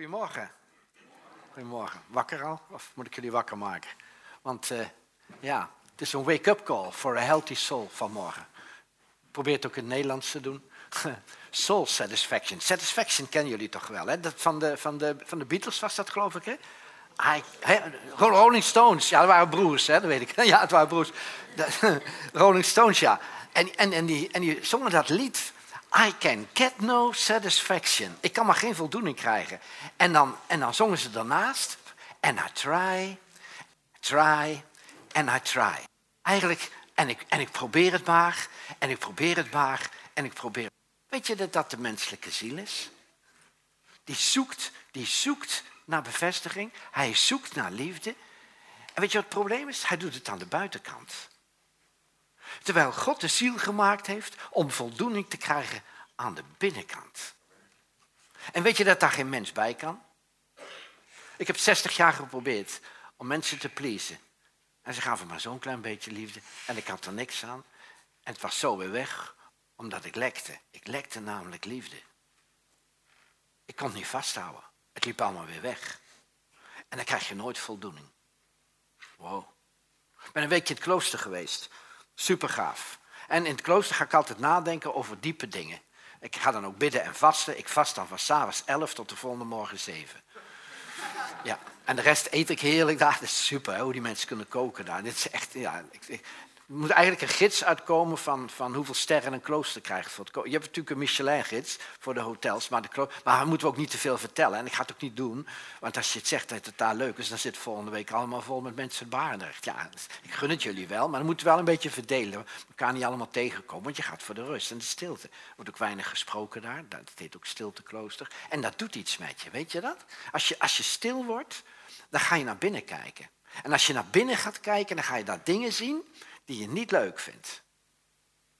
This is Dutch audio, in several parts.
Goedemorgen. Goedemorgen. Wakker al? Of moet ik jullie wakker maken? Want uh, ja, het is een wake-up call for a healthy soul vanmorgen. Probeer het ook in het Nederlands te doen. soul satisfaction. Satisfaction kennen jullie toch wel, hè? Dat van, de, van, de, van de Beatles was dat, geloof ik, hè? I, Rolling Stones, ja, dat waren broers, hè? dat weet ik. Ja, het waren broers. Rolling Stones, ja. En, en, en, die, en die zongen dat lied I can get no satisfaction. Ik kan maar geen voldoening krijgen. En dan, en dan zongen ze daarnaast. And I try, try, and I try. Eigenlijk, en ik, en ik probeer het maar, en ik probeer het maar, en ik probeer het. Weet je dat dat de menselijke ziel is? Die zoekt, die zoekt naar bevestiging. Hij zoekt naar liefde. En weet je wat het probleem is? Hij doet het aan de buitenkant. Terwijl God de ziel gemaakt heeft om voldoening te krijgen aan de binnenkant. En weet je dat daar geen mens bij kan? Ik heb 60 jaar geprobeerd om mensen te pleasen. En ze gaven maar zo'n klein beetje liefde. En ik had er niks aan. En het was zo weer weg, omdat ik lekte. Ik lekte namelijk liefde. Ik kon het niet vasthouden. Het liep allemaal weer weg. En dan krijg je nooit voldoening. Wow. Ik ben een weekje in het klooster geweest. Super gaaf. En in het klooster ga ik altijd nadenken over diepe dingen. Ik ga dan ook bidden en vasten. Ik vast dan van s'avonds 11 tot de volgende morgen 7. Ja, en de rest eet ik heerlijk daar. Dat is super, hoe die mensen kunnen koken daar. Dit is echt, ja, er moet eigenlijk een gids uitkomen van, van hoeveel sterren een klooster krijgt. Voor het je hebt natuurlijk een Michelin-gids voor de hotels, maar, de maar daar moeten we ook niet te veel vertellen. En ik ga het ook niet doen, want als je het zegt dat het daar leuk is, dan zit het volgende week allemaal vol met mensen Barendrecht. Ja, dus ik gun het jullie wel, maar dan moeten we wel een beetje verdelen. We elkaar niet allemaal tegenkomen, want je gaat voor de rust en de stilte. Er wordt ook weinig gesproken daar, dat heet ook stilteklooster. En dat doet iets met je, weet je dat? Als je, als je stil wordt, dan ga je naar binnen kijken. En als je naar binnen gaat kijken, dan ga je daar dingen zien die je niet leuk vindt.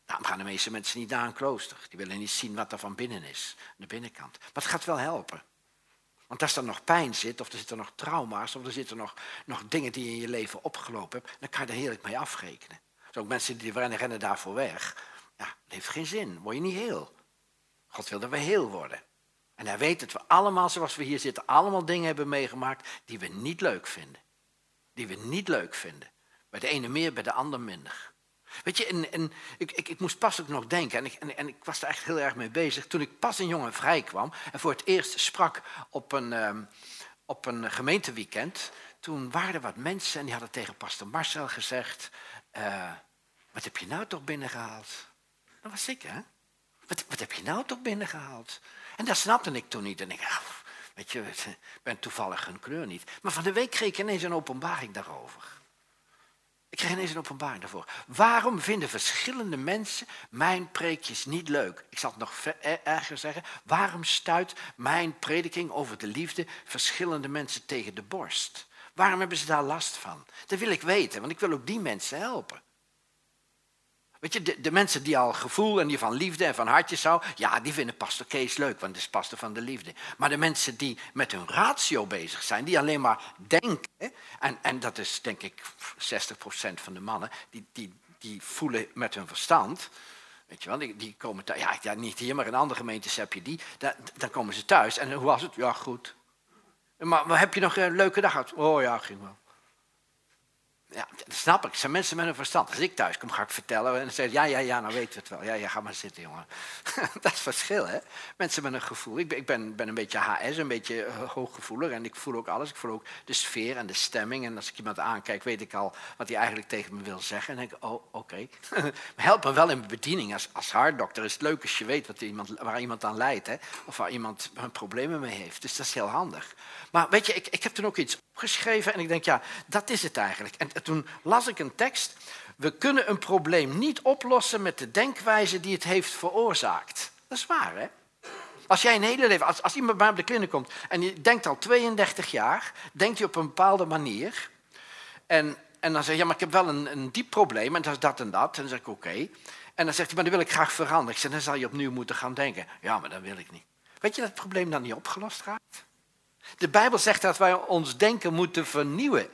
Daarom gaan de meeste mensen niet naar een klooster. Die willen niet zien wat er van binnen is, de binnenkant. Maar het gaat wel helpen. Want als er nog pijn zit, of er zitten nog trauma's, of er zitten nog, nog dingen die je in je leven opgelopen hebt, dan kan je er heerlijk mee afrekenen. Dus ook mensen die rennen daarvoor weg. Ja, dat heeft geen zin. Word je niet heel. God wil dat we heel worden. En hij weet dat we allemaal, zoals we hier zitten, allemaal dingen hebben meegemaakt die we niet leuk vinden. Die we niet leuk vinden. Bij de ene meer, bij de ander minder. Weet je, en, en ik, ik, ik, moest pas ook nog denken, en ik, en, en, ik was er echt heel erg mee bezig, toen ik pas een jongen vrij kwam en voor het eerst sprak op een, um, op een gemeenteweekend, toen waren er wat mensen en die hadden tegen pastor Marcel gezegd, uh, wat heb je nou toch binnengehaald? Dat was ik, hè? Wat, wat heb je nou toch binnengehaald? En dat snapte ik toen niet. En ik dacht, weet je, ik ben toevallig een kleur niet. Maar van de week kreeg ik ineens een openbaring daarover. Ik kreeg ineens een openbaring daarvoor. Waarom vinden verschillende mensen mijn preekjes niet leuk? Ik zal het nog erger zeggen. Waarom stuit mijn prediking over de liefde verschillende mensen tegen de borst? Waarom hebben ze daar last van? Dat wil ik weten, want ik wil ook die mensen helpen. Weet je, de, mensen die al gevoel en die van liefde en van hartjes houden, ja, die vinden pastor Kees leuk, want het is pastor van de liefde. Maar de mensen die met hun ratio bezig zijn, die alleen maar denken, en, en dat is denk ik 60% van de mannen, die, die, die voelen met hun verstand, weet je wel, die, die komen thuis, ja, niet hier, maar in andere gemeentes heb je die, dan, dan komen ze thuis en hoe was het? Ja, goed. Maar, maar heb je nog een leuke dag gehad? Oh ja, ging wel. Ja, dat snap ik. Het zijn mensen met een verstand. Als ik thuis kom, ga ik vertellen. En dan zeggen ja, ja, ja, nou weten we het wel. Ja, ja, ga maar zitten, jongen. dat is verschil, hè. Mensen met een gevoel. Ik ben, ik ben, ben een beetje HS, een beetje uh, hooggevoelig. En ik voel ook alles. Ik voel ook de sfeer en de stemming. En als ik iemand aankijk, weet ik al wat hij eigenlijk tegen me wil zeggen. En denk ik, oh, oké. Okay. help me wel in bediening. Als, als haardokter is het leuk als je weet wat iemand, waar iemand aan leidt. Hè. Of waar iemand problemen mee heeft. Dus dat is heel handig. Maar weet je, ik, ik heb toen ook iets opgeschreven. En ik denk, ja, dat is het eigenlijk. En toen las ik een tekst. We kunnen een probleem niet oplossen met de denkwijze die het heeft veroorzaakt. Dat is waar, hè? Als jij een hele leven, als, als iemand bij op de kliniek komt en je denkt al 32 jaar, denkt hij op een bepaalde manier. En, en dan zeg je, ja, maar ik heb wel een, een diep probleem en dat is dat en dat. En dan zeg ik, oké. En dan zegt hij, maar dan wil ik graag veranderen. Ik zeg, dan zal je opnieuw moeten gaan denken. Ja, maar dat wil ik niet. Weet je dat het probleem dan niet opgelost raakt? De Bijbel zegt dat wij ons denken moeten vernieuwen.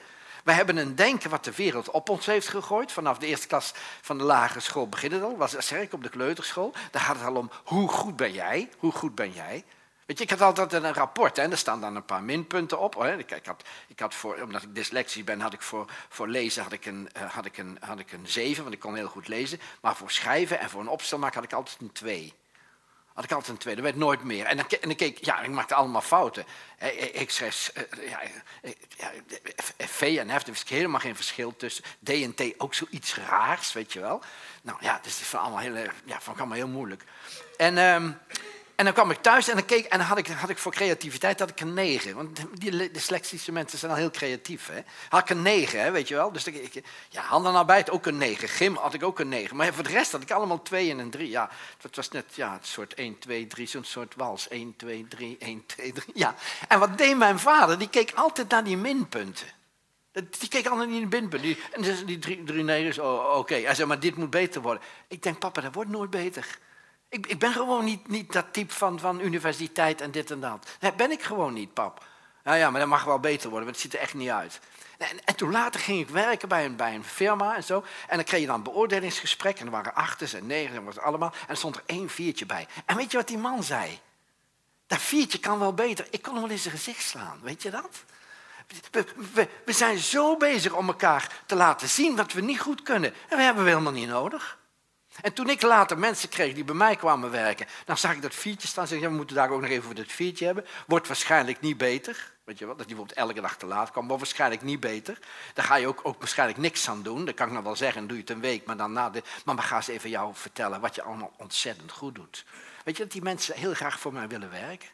We hebben een denken wat de wereld op ons heeft gegooid. Vanaf de eerste klas van de lagere school begint het al. Was sterk op de kleuterschool. Daar gaat het al om hoe goed ben jij? Hoe goed ben jij? Weet je, ik had altijd een rapport en daar staan dan een paar minpunten op. Hè. Ik, had, ik had voor, omdat ik dyslexisch ben, had ik voor, voor lezen had ik, een, uh, had, ik een, had ik een 7, want ik kon heel goed lezen. Maar voor schrijven en voor een opstel maken had ik altijd een 2 had ik altijd een tweede, werd nooit meer. En dan, en dan keek ja, ik maakte allemaal fouten. Ik schreef, eh, ja, ja, V en F, er is helemaal geen verschil tussen. D en T, ook zoiets raars, weet je wel. Nou ja, dus is van allemaal heel, ja, van allemaal heel moeilijk. En, um, en dan kwam ik thuis en dan, keek, en had, ik, had ik voor creativiteit had ik een 9. Want die dyslectische mensen zijn al heel creatief. Hè? Had ik een 9, hè, weet je wel. Dus ik, ja, handen buiten ook een 9. Gym had ik ook een 9. Maar voor de rest had ik allemaal 2 en een 3. Ja, het was net ja, een soort 1, 2, 3, zo'n soort wals. 1, 2, 3, 1, 2, 3. Ja. En wat deed mijn vader? Die keek altijd naar die minpunten. Die keek altijd naar die minpunten. Die, en die drie, drie oh, oké. Okay. Hij zei, maar dit moet beter worden. Ik denk, papa, dat wordt nooit beter. Ik, ik ben gewoon niet, niet dat type van, van universiteit en dit en dat. Dat ben ik gewoon niet, pap. Nou ja, maar dat mag wel beter worden, want het ziet er echt niet uit. En, en, toen later ging ik werken bij een, bij een firma en zo. En dan kreeg je dan een beoordelingsgesprek. En er waren achters en negen en allemaal. En stond er één viertje bij. En weet je wat die man zei? Dat viertje kan wel beter. Ik kon hem wel in zijn gezicht slaan, weet je dat? We, zijn zo bezig om elkaar te laten zien wat we niet goed kunnen. En we hebben we helemaal niet nodig. En toen ik later mensen kreeg die bij mij kwamen werken, dan zag ik dat viertje staan zei, ja, we moeten daar ook nog even voor dat viertje hebben. Wordt waarschijnlijk niet beter. Weet je wat, dat die bijvoorbeeld elke dag te laat kwam, wordt waarschijnlijk niet beter. Daar ga je ook, ook waarschijnlijk niks aan doen. Dat kan ik nog wel zeggen, doe je het een week, maar dan na de... Maar ga eens even jou vertellen wat je allemaal ontzettend goed doet. Weet je dat die mensen heel graag voor mij willen werken?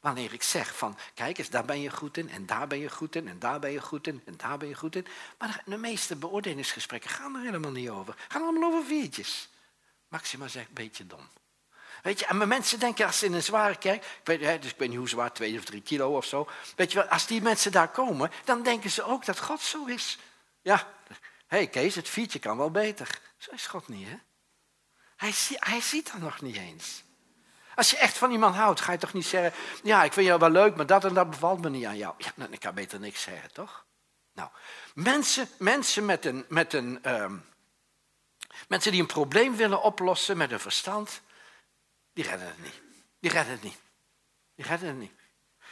Wanneer ik zeg van, kijk eens, daar ben je goed in, en daar ben je goed in, en daar ben je goed in, en daar ben je goed in. Maar de meeste beoordelingsgesprekken gaan er helemaal niet over. Gaan allemaal over viertjes. Maxima zegt, een beetje dom. Weet je, en mensen denken als ze in een zware kerk, ik weet, dus ik weet niet hoe zwaar, twee of drie kilo of zo. Weet je wel, als die mensen daar komen, dan denken ze ook dat God zo is. Ja, hey Kees, het fietsje kan wel beter. Zo is God niet, hè? Hij, hij ziet dat nog niet eens. Als je echt van iemand houdt, ga je toch niet zeggen, ja, ik vind jou wel leuk, maar dat en dat bevalt me niet aan jou. Ja, dan kan beter niks zeggen, toch? Nou, mensen, mensen met een, met een um, Mensen die een probleem willen oplossen met hun verstand, die redden het niet. Die redden het niet. Die redden het niet.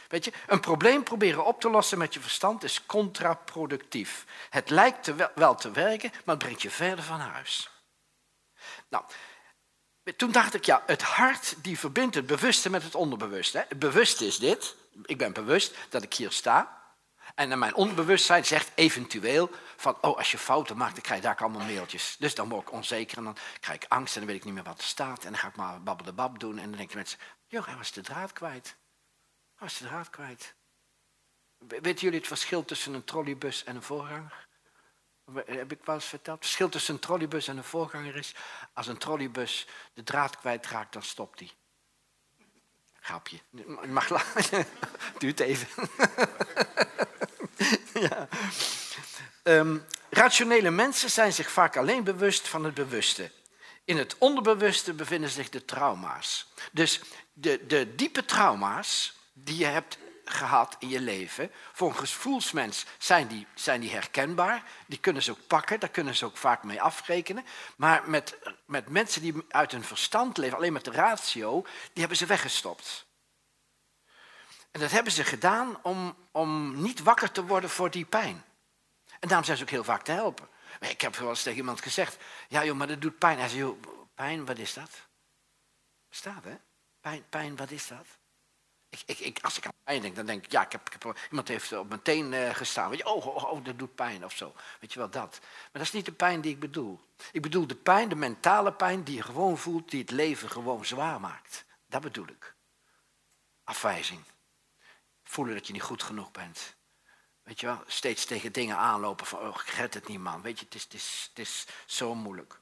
Weet je, een probleem proberen op te lossen met je verstand is contraproductief. Het lijkt wel te werken, maar het brengt je verder van huis. Nou, toen dacht ik, ja, het hart die verbindt het bewuste met het onderbewuste. Het bewuste is dit. Ik ben bewust dat ik hier sta. En mijn onbewustzijn zegt eventueel van, oh, als je fouten maakt, dan krijg je daar allemaal mailtjes. Dus dan word ik onzeker en dan krijg ik angst en dan weet ik niet meer wat er staat. En dan ga ik maar babbel doen en dan denken mensen, joh, hij was de draad kwijt. Hij was de draad kwijt. Weten jullie het verschil tussen een trolleybus en een voorganger? Heb ik wel eens verteld? Het verschil tussen een trolleybus en een voorganger is, als een trolleybus de draad kwijtraakt, dan stopt hij. Grapje. Je mag lachen. Duurt even. ja. Um, rationele mensen zijn zich vaak alleen bewust van het bewuste. In het onderbewuste bevinden zich de trauma's. Dus de, de diepe trauma's die je hebt gehad in je leven, voor een gevoelsmens zijn die, zijn die herkenbaar. Die kunnen ze ook pakken, daar kunnen ze ook vaak mee afrekenen. Maar met, met mensen die uit hun verstand leven, alleen met de ratio, die hebben ze weggestopt. En dat hebben ze gedaan om, om niet wakker te worden voor die pijn. En daarom zijn ze ook heel vaak te helpen. ik heb wel eens tegen iemand gezegd, ja joh, maar dat doet pijn. Hij zei, joh, pijn, wat is dat? Staat hè? Pijn, pijn, wat is dat? Ik, ik, ik, als ik aan pijn denk, dan denk ik, ja, ik heb, iemand heeft op mijn teen uh, gestaan. Weet je, oh, oh, oh, dat doet pijn of zo. Weet je wel, dat. Maar dat is niet de pijn die ik bedoel. Ik bedoel de pijn, de mentale pijn die je gewoon voelt, die het leven gewoon zwaar maakt. Dat bedoel ik. Afwijzing. Voelen dat je niet goed genoeg bent. Weet je wel, steeds tegen dingen aanlopen van, oh, ik red het niet man. Weet je, het is, het is, het is zo moeilijk.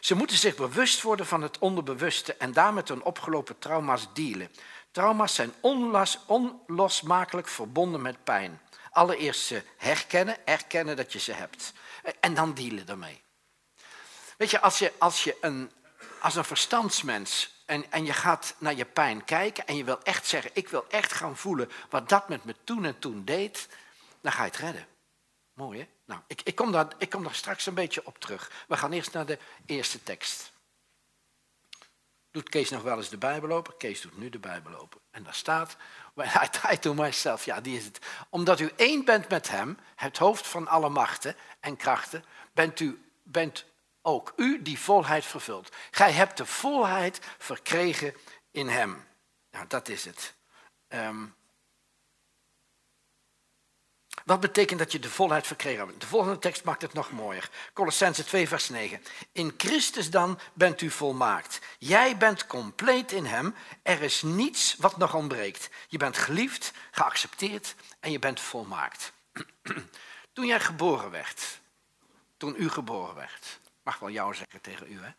Ze moeten zich bewust worden van het onderbewuste en daar met hun opgelopen trauma's dealen. Trauma's zijn onlosmakelijk verbonden met pijn. Allereerst ze herkennen, erkennen dat je ze hebt. En dan dealen ermee. Weet je, als je, als je een, als een verstandsmens en, en je gaat naar je pijn kijken en je wil echt zeggen, ik wil echt gaan voelen wat dat met me toen en toen deed, dan ga je het redden. Mooi hè? Nou, ik, ik, kom daar, ik kom daar straks een beetje op terug. We gaan eerst naar de eerste tekst. Doet Kees nog wel eens de Bijbel open? Kees doet nu de Bijbel open. En daar staat, when I die to myself, ja, die is het. Omdat u één bent met hem, het hoofd van alle machten en krachten, bent u bent ook u die volheid vervult. Gij hebt de volheid verkregen in hem. Nou, dat is het. Um, wat betekent dat je de volheid verkregen hebt? De volgende tekst maakt het nog mooier. Colossense 2, vers 9. In Christus dan bent u volmaakt. Jij bent compleet in Hem. Er is niets wat nog ontbreekt. Je bent geliefd, geaccepteerd en je bent volmaakt. Toen jij geboren werd, toen u geboren werd, mag wel jou zeggen tegen u, hè?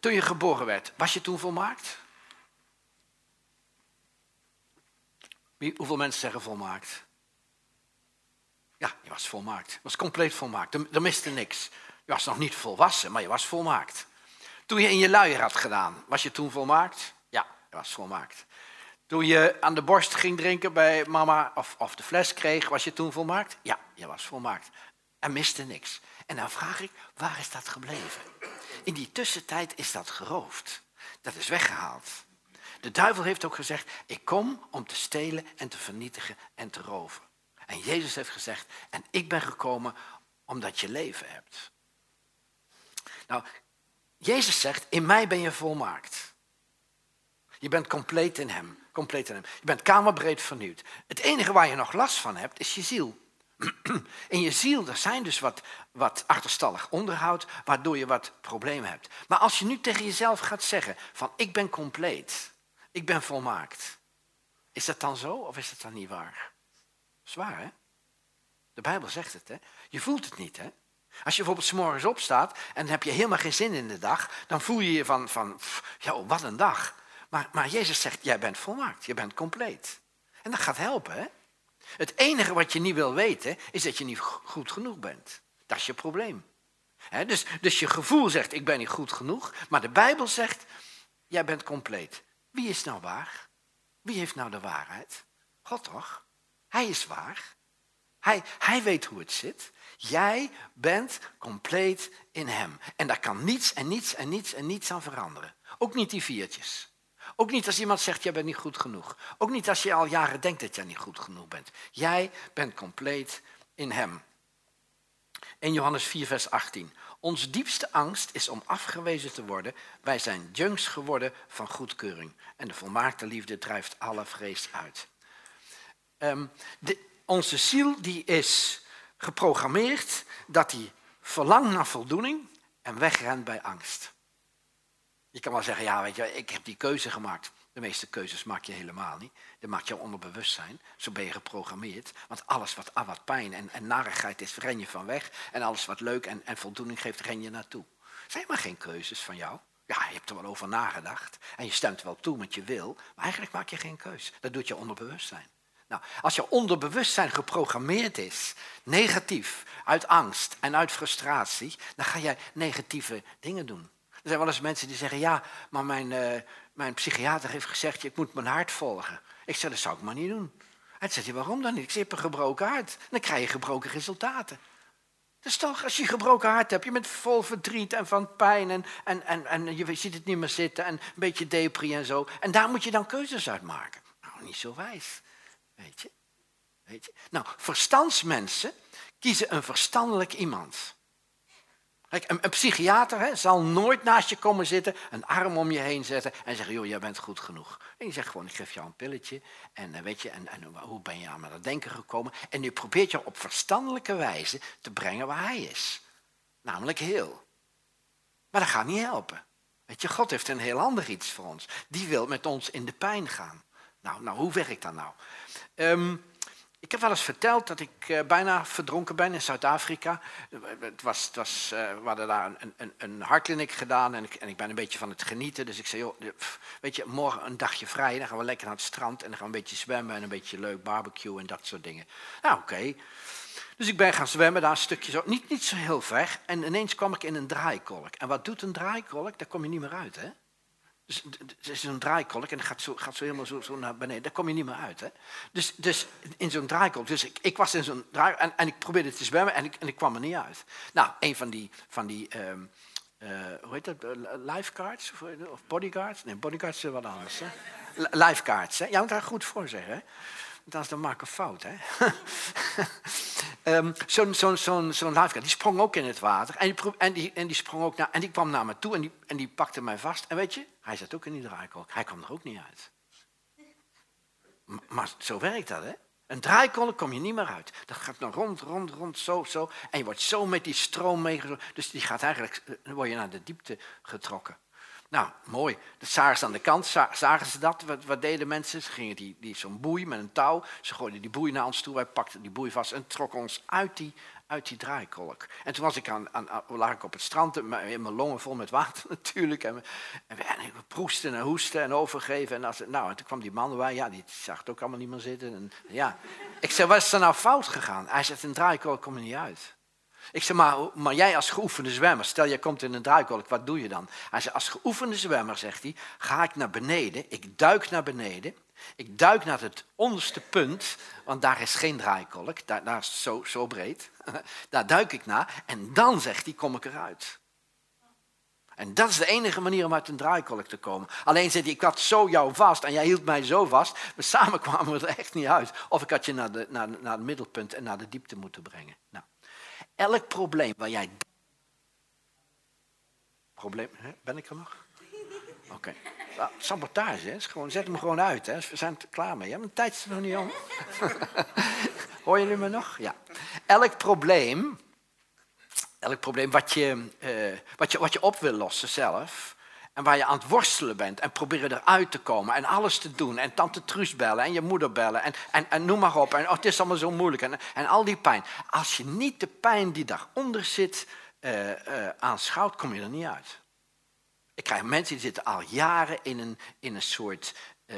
Toen je geboren werd, was je toen volmaakt? Wie, hoeveel mensen zeggen volmaakt? Ja, je was volmaakt. Je was compleet volmaakt. Er, er miste niks. Je was nog niet volwassen, maar je was volmaakt. Toen je in je luier had gedaan, was je toen volmaakt? Ja, je was volmaakt. Toen je aan de borst ging drinken bij mama of, of de fles kreeg, was je toen volmaakt? Ja, je was volmaakt. Er miste niks. En dan vraag ik, waar is dat gebleven? In die tussentijd is dat geroofd. Dat is weggehaald. De duivel heeft ook gezegd, ik kom om te stelen en te vernietigen en te roven. En Jezus heeft gezegd, en ik ben gekomen omdat je leven hebt. Nou, Jezus zegt, in mij ben je volmaakt. Je bent compleet in hem. Compleet in hem. Je bent kamerbreed vernieuwd. Het enige waar je nog last van hebt, is je ziel. In je ziel, er zijn dus wat, wat achterstallig onderhoud, waardoor je wat problemen hebt. Maar als je nu tegen jezelf gaat zeggen van ik ben compleet, ik ben volmaakt. Is dat dan zo of is dat dan niet waar? Zwaar hè? De Bijbel zegt het hè. Je voelt het niet hè. Als je bijvoorbeeld s morgens opstaat en heb je helemaal geen zin in de dag, dan voel je je van, van ja, wat een dag. Maar, maar Jezus zegt, jij bent volmaakt, je bent compleet. En dat gaat helpen hè. Het enige wat je niet wil weten, is dat je niet goed genoeg bent. Dat is je probleem. dus, dus je gevoel zegt, ik ben niet goed genoeg. Maar de Bijbel zegt, jij bent compleet. Wie is nou waar? Wie heeft nou de waarheid? God toch? Hij is waar. Hij, hij weet hoe het zit. Jij bent compleet in hem. En daar kan niets en niets en niets en niets aan veranderen. Ook niet die viertjes. Ook niet als iemand zegt, jij bent niet goed genoeg. Ook niet als je al jaren denkt dat jij niet goed genoeg bent. Jij bent compleet in hem. In Johannes 4, vers 18. Ons diepste angst is om afgewezen te worden. Wij zijn junks geworden van goedkeuring. En de volmaakte liefde drijft alle vrees uit. De, onze ziel die is geprogrammeerd dat die verlangt naar voldoening en wegrent bij angst. Je kan wel zeggen, ja, weet je, ik heb die keuze gemaakt. De meeste keuzes maak je helemaal niet. Dat maakt je onderbewustzijn. Zo ben je geprogrammeerd. Want alles wat, ah, wat pijn en, en narigheid is, ren je van weg. En alles wat leuk en, en voldoening geeft, ren je naartoe. Zijn maar geen keuzes van jou. Ja, je hebt er wel over nagedacht. En je stemt wel toe met je wil. Maar eigenlijk maak je geen keus. Dat doet je onderbewustzijn. Nou, als je onderbewustzijn geprogrammeerd is, negatief, uit angst en uit frustratie, dan ga jij negatieve dingen doen. Er zijn wel eens mensen die zeggen, ja, maar mijn, uh, mijn psychiater heeft gezegd, ik moet mijn hart volgen. Ik zeg, dat zou ik maar niet doen. Hij zegt, waarom dan niet? Ik zeg, je een gebroken hart. Dan krijg je gebroken resultaten. Dus toch, als je een gebroken hart hebt, je bent vol verdriet en van pijn en, en, en, en je ziet het niet meer zitten en een beetje depri en zo. En daar moet je dan keuzes uit maken. Nou, niet zo wijs. Weet je? Weet je? Nou, verstandsmensen kiezen een verstandelijk iemand. Een psychiater hè, zal nooit naast je komen zitten, een arm om je heen zetten en zeggen, joh, jij bent goed genoeg. En je zegt gewoon, ik geef jou een pilletje en eh, weet je, en, en hoe ben je aan dat denken gekomen? En nu probeert je op verstandelijke wijze te brengen waar hij is. Namelijk heel. Maar dat gaat niet helpen. Weet je, God heeft een heel ander iets voor ons. Die wil met ons in de pijn gaan. Nou, nou hoe werkt dat nou? Um, ik heb wel eens verteld dat ik uh, bijna verdronken ben in Zuid-Afrika. Het was, het was, uh, we hadden daar een, een, een hartkliniek gedaan en ik, en ik ben een beetje van het genieten. Dus ik zei, joh, weet je, morgen een dagje vrij, dan gaan we lekker naar het strand en dan gaan we een beetje zwemmen en een beetje leuk barbecue en dat soort dingen. Nou, oké. Dus ik ben gaan zwemmen daar een stukje zo, niet, niet zo heel ver. En ineens kwam ik in een draaikolk. En wat doet een draaikolk? Daar kom je niet meer uit, hè? Dus het is een draaikolk en gaat zo, gaat zo helemaal zo, zo, naar beneden. Daar kom je niet meer uit. Hè? Dus, dus in zo'n draaikolk. Dus ik, ik was in zo'n draai en, en ik probeerde te zwemmen en ik, en ik kwam er niet uit. Nou, een van die, van die um, eh, hoe heet dat, lifeguards of bodyguards? Nee, bodyguards is wat anders. Hè? Lifeguards, hè? Ja, moet daar goed voor zeggen. Hè? Want dan maak ik een fout. Hè? um, Zo'n zo, zo, zo lifeguard, die sprong ook in het water. En die, en die, en die sprong ook naar, en die kwam naar me toe en die, en die pakte mij vast. En weet je, hij zat ook in die draaikolk. Hij kwam er ook niet uit. Maar zo werkt dat, hè? Een draaikolk kom je niet meer uit. Dat gaat dan rond, rond, rond, zo, zo. En je wordt zo met die stroom meegetrokken. Dus die gaat eigenlijk, eh, dan word je naar de diepte getrokken. Nou, mooi. Dat zagen ze aan de kant, zagen ze dat? Wat, wat deden mensen? Ze gingen die, die, zo'n boei met een touw, ze gooiden die boei naar ons toe, wij pakten die boei vast en trokken ons uit die, uit die draaikolk. En toen was ik aan, aan, lag ik op het strand, in mijn longen vol met water natuurlijk. En we, en we, en hoesten en overgeven. En, als, nou, en toen kwam die man bij, ja, die zag het ook allemaal niet meer zitten. En, ja. Ik zei, wat is er nou fout gegaan? Hij zegt, een draaikolk komt er niet uit. Ik zeg, maar, maar jij als geoefende zwemmer, stel je komt in een draaikolk, wat doe je dan? Hij zegt, als geoefende zwemmer, zegt hij, ga ik naar beneden, ik duik naar beneden, ik duik naar het onderste punt, want daar is geen draaikolk, daar, is zo, zo breed. Daar duik ik naar en dan, zegt hij, kom ik eruit. En dat is de enige manier om uit een draaikolk te komen. Alleen zit ik had zo jou vast en jij hield mij zo vast, maar samen kwamen we er echt niet uit. Of ik had je naar, de, naar, naar het middelpunt en naar de diepte moeten brengen. Nou. Elk probleem waar jij. Probleem, hè? ben ik er nog? Oké. Nou, sabotage, hè? gewoon, zet hem gewoon uit. Hè? We zijn er klaar mee. Mijn tijd is er nog niet om. Hoor jullie me nog? Ja. Elk probleem, elk probleem wat je, uh, wat, je, wat je op wil lossen zelf, en waar je aan het worstelen bent en proberen eruit te komen en alles te doen. En tante Truus bellen en je moeder bellen en, en, en noem maar op. En oh, het is allemaal zo moeilijk en, en al die pijn. Als je niet de pijn die daaronder zit uh, uh, aanschouwt, kom je er niet uit. Ik krijg mensen die zitten al jaren in een, in een soort uh,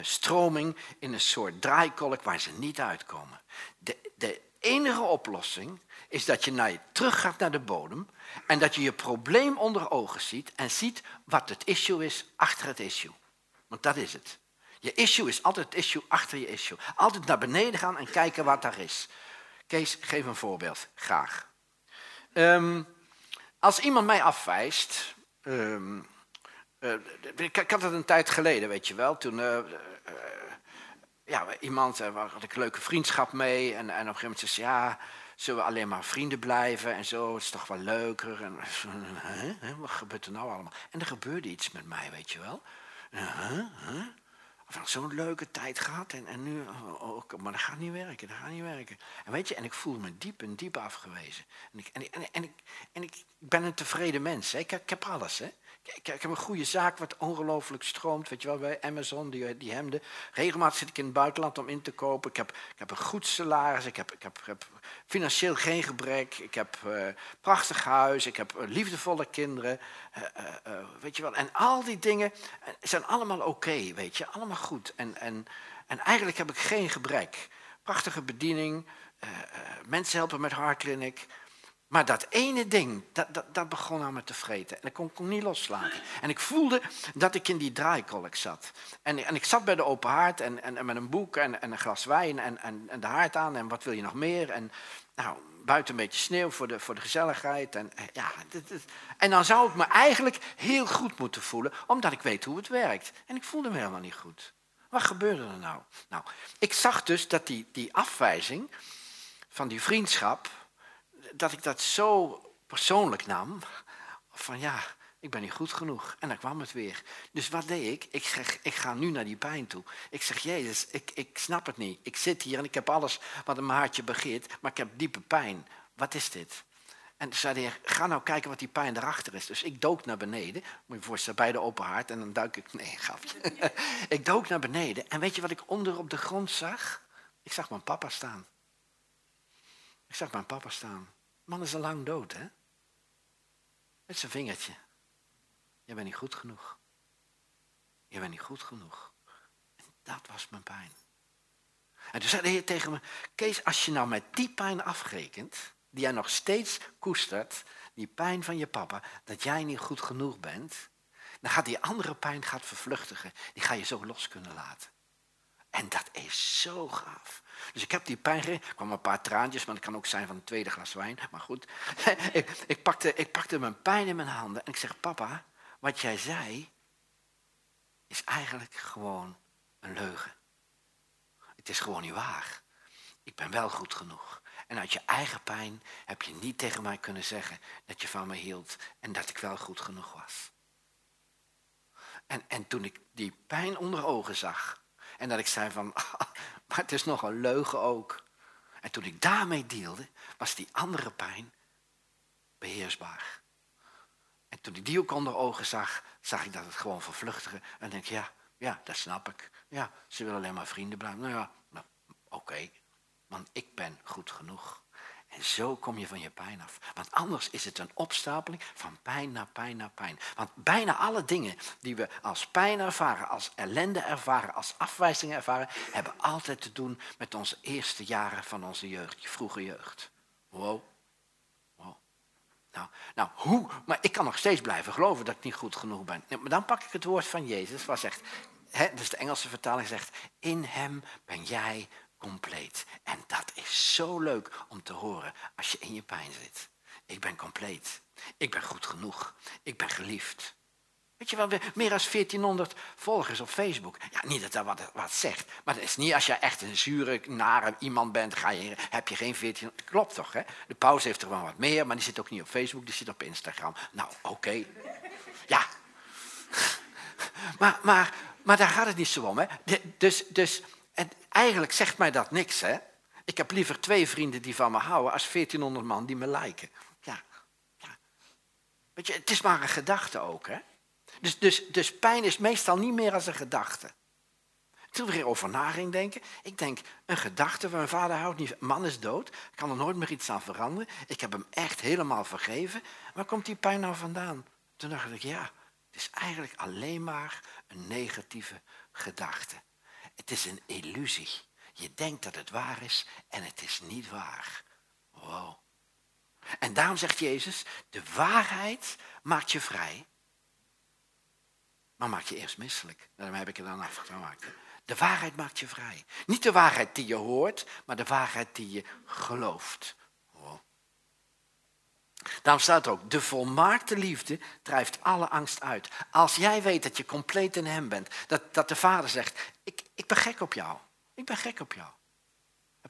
stroming, in een soort draaikolk waar ze niet uitkomen. De, de enige oplossing is dat je naar je terug gaat naar de bodem en dat je je probleem onder ogen ziet en ziet wat het issue is achter het issue. Want dat is het. Je issue is altijd het issue achter je issue. Altijd naar beneden gaan en kijken wat daar is. Kees, geef een voorbeeld. Graag. Um, als iemand mij afwijst. Um, uh, ik, had het een tijd geleden, weet je wel. Toen. Uh, uh, ja, iemand, waar had ik een leuke vriendschap mee. En, en op een gegeven moment zei ze, ja, Zullen we alleen maar vrienden blijven en zo? Het is toch wel leuker. En? Wat gebeurt er nou allemaal? En er gebeurde iets met mij, weet je wel. Huh? Huh? Zo'n leuke tijd gehad en, en nu, oh, oh maar dat gaat niet werken, dat gaat niet werken. En weet je, en ik voel me diep en diep afgewezen. En ik, en, en, en, ik, en ik ben een tevreden mens, hè? Ik, ik heb alles. Hè? Ik, ik, heb een goede zaak wat ongelooflijk stroomt. Weet je wel, bij Amazon, die, die hemden. Regelmatig zit ik in het buitenland om in te kopen. Ik heb, ik heb een goed salaris. Ik heb, ik heb, heb financieel geen gebrek. Ik heb uh, prachtig huis. Ik heb uh, liefdevolle kinderen. Weet je wel. En al die dingen zijn allemaal oké, weet je. Allemaal goed. En, en, en eigenlijk heb ik geen gebrek. Prachtige bediening. mensen helpen met Clinic. Maar dat ene ding, dat, dat, dat begon aan me te vreten. En ik kon, kon niet loslaten. En ik voelde dat ik in die draaikolk zat. En, en ik zat bij de open haard en, en, met een boek en, en, een glas wijn en, en, de haard aan. En wat wil je nog meer? En nou, buiten een beetje sneeuw voor de, voor de gezelligheid. En, eh, ja, dit. en dan zou ik me eigenlijk heel goed moeten voelen, omdat ik weet hoe het werkt. En ik voelde me helemaal niet goed. Wat gebeurde er nou? Nou, ik zag dus dat die, die afwijzing van die vriendschap dat ik dat zo persoonlijk nam. Van ja, ik ben niet goed genoeg. En dan kwam het weer. Dus wat deed ik? Ik zeg, ik ga nu naar die pijn toe. Ik zeg, Jezus, ik, ik snap het niet. Ik zit hier en ik heb alles wat in mijn hartje begeert, maar ik heb diepe pijn. Wat is dit? En toen zei de heer, ga nou kijken wat die pijn erachter is. Dus ik dook naar beneden. Moet je je voorstellen, bij de open haard. En dan duik ik, nee, grapje. ik dook naar beneden. En weet je wat ik onder op de grond zag? Ik zag mijn papa staan. Ik zag mijn papa staan man is al lang dood, hè? Met zijn vingertje. Je bent niet goed genoeg. Je bent niet goed genoeg. En dat was mijn pijn. En toen zei de Heer tegen me, Kees, als je nou met die pijn afrekent, die jij nog steeds koestert, die pijn van je papa, dat jij niet goed genoeg bent, dan gaat die andere pijn gaat vervluchtigen. Die ga je zo los kunnen laten. En dat is zo gaaf. Dus ik heb die pijn Er kwam een paar traantjes, maar dat kan ook zijn van een tweede glas wijn. Maar goed, ik, ik, pakte, ik pakte mijn pijn in mijn handen en ik zeg, papa, wat jij zei is eigenlijk gewoon een leugen. Het is gewoon niet waar. Ik ben wel goed genoeg. En uit je eigen pijn heb je niet tegen mij kunnen zeggen dat je van me hield en dat ik wel goed genoeg was. En, en toen ik die pijn onder ogen zag en dat ik zei van, maar het is nog een leugen ook. En toen ik daarmee deelde, was die andere pijn beheersbaar. En toen ik die ook onder ogen zag, zag ik dat het gewoon vervluchtige. En denk ja, ja, dat snap ik. Ja, ze willen alleen maar vrienden blijven. Nou ja, nou, oké, want ik ben goed genoeg. En zo kom je van je pijn af. Want anders is het een opstapeling van pijn naar pijn naar pijn. Want bijna alle dingen die we als pijn ervaren, als ellende ervaren, als afwijzing ervaren, hebben altijd te doen met onze eerste jaren van onze jeugd, je vroege jeugd. Wow. wow. Nou, nou, hoe? Maar ik kan nog steeds blijven geloven dat ik niet goed genoeg ben. Maar dan pak ik het woord van Jezus, wat zegt, hè, dus de Engelse vertaling zegt, in hem ben jij compleet. En dat is zo leuk om te horen als je in je pijn zit. Ik ben compleet. Ik ben goed genoeg. Ik ben geliefd. Weet je wel, meer dan 1400 volgers op Facebook. Ja, niet dat dat wat, wat zegt. Maar dat is niet als je echt een zure, nare iemand bent, ga je, heb je geen 14. Klopt toch, hè? De pauze heeft er wel wat meer, maar die zit ook niet op Facebook, die zit op Instagram. Nou, oké. Ja. Maar, maar, maar daar gaat het niet zo om, hè? dus, dus en eigenlijk zegt mij dat niks, hè? Ik heb liever twee vrienden die van me houden als 1400 man die me lijken. Ja, ja. Weet je, het is maar een gedachte ook, hè? Dus, dus, dus pijn is meestal niet meer als een gedachte. Toen weer over ging denken. Ik denk, een gedachte, mijn vader houdt niet Man is dood, kan er nooit meer iets aan veranderen. Ik heb hem echt helemaal vergeven. Waar komt die pijn nou vandaan? Toen dacht ik, ja, het is eigenlijk alleen maar een negatieve gedachte. Het is een illusie. Je denkt dat het waar is en het is niet waar. Wow. En daarom zegt Jezus, de waarheid maakt je vrij, maar maakt je eerst misselijk. Daarom heb ik er dan afgemaakt. De waarheid maakt je vrij. Niet de waarheid die je hoort, maar de waarheid die je gelooft. Daarom staat ook, de volmaakte liefde drijft alle angst uit. Als jij weet dat je compleet in hem bent, dat, dat de vader zegt, ik, ik ben gek op jou. Ik ben gek op jou.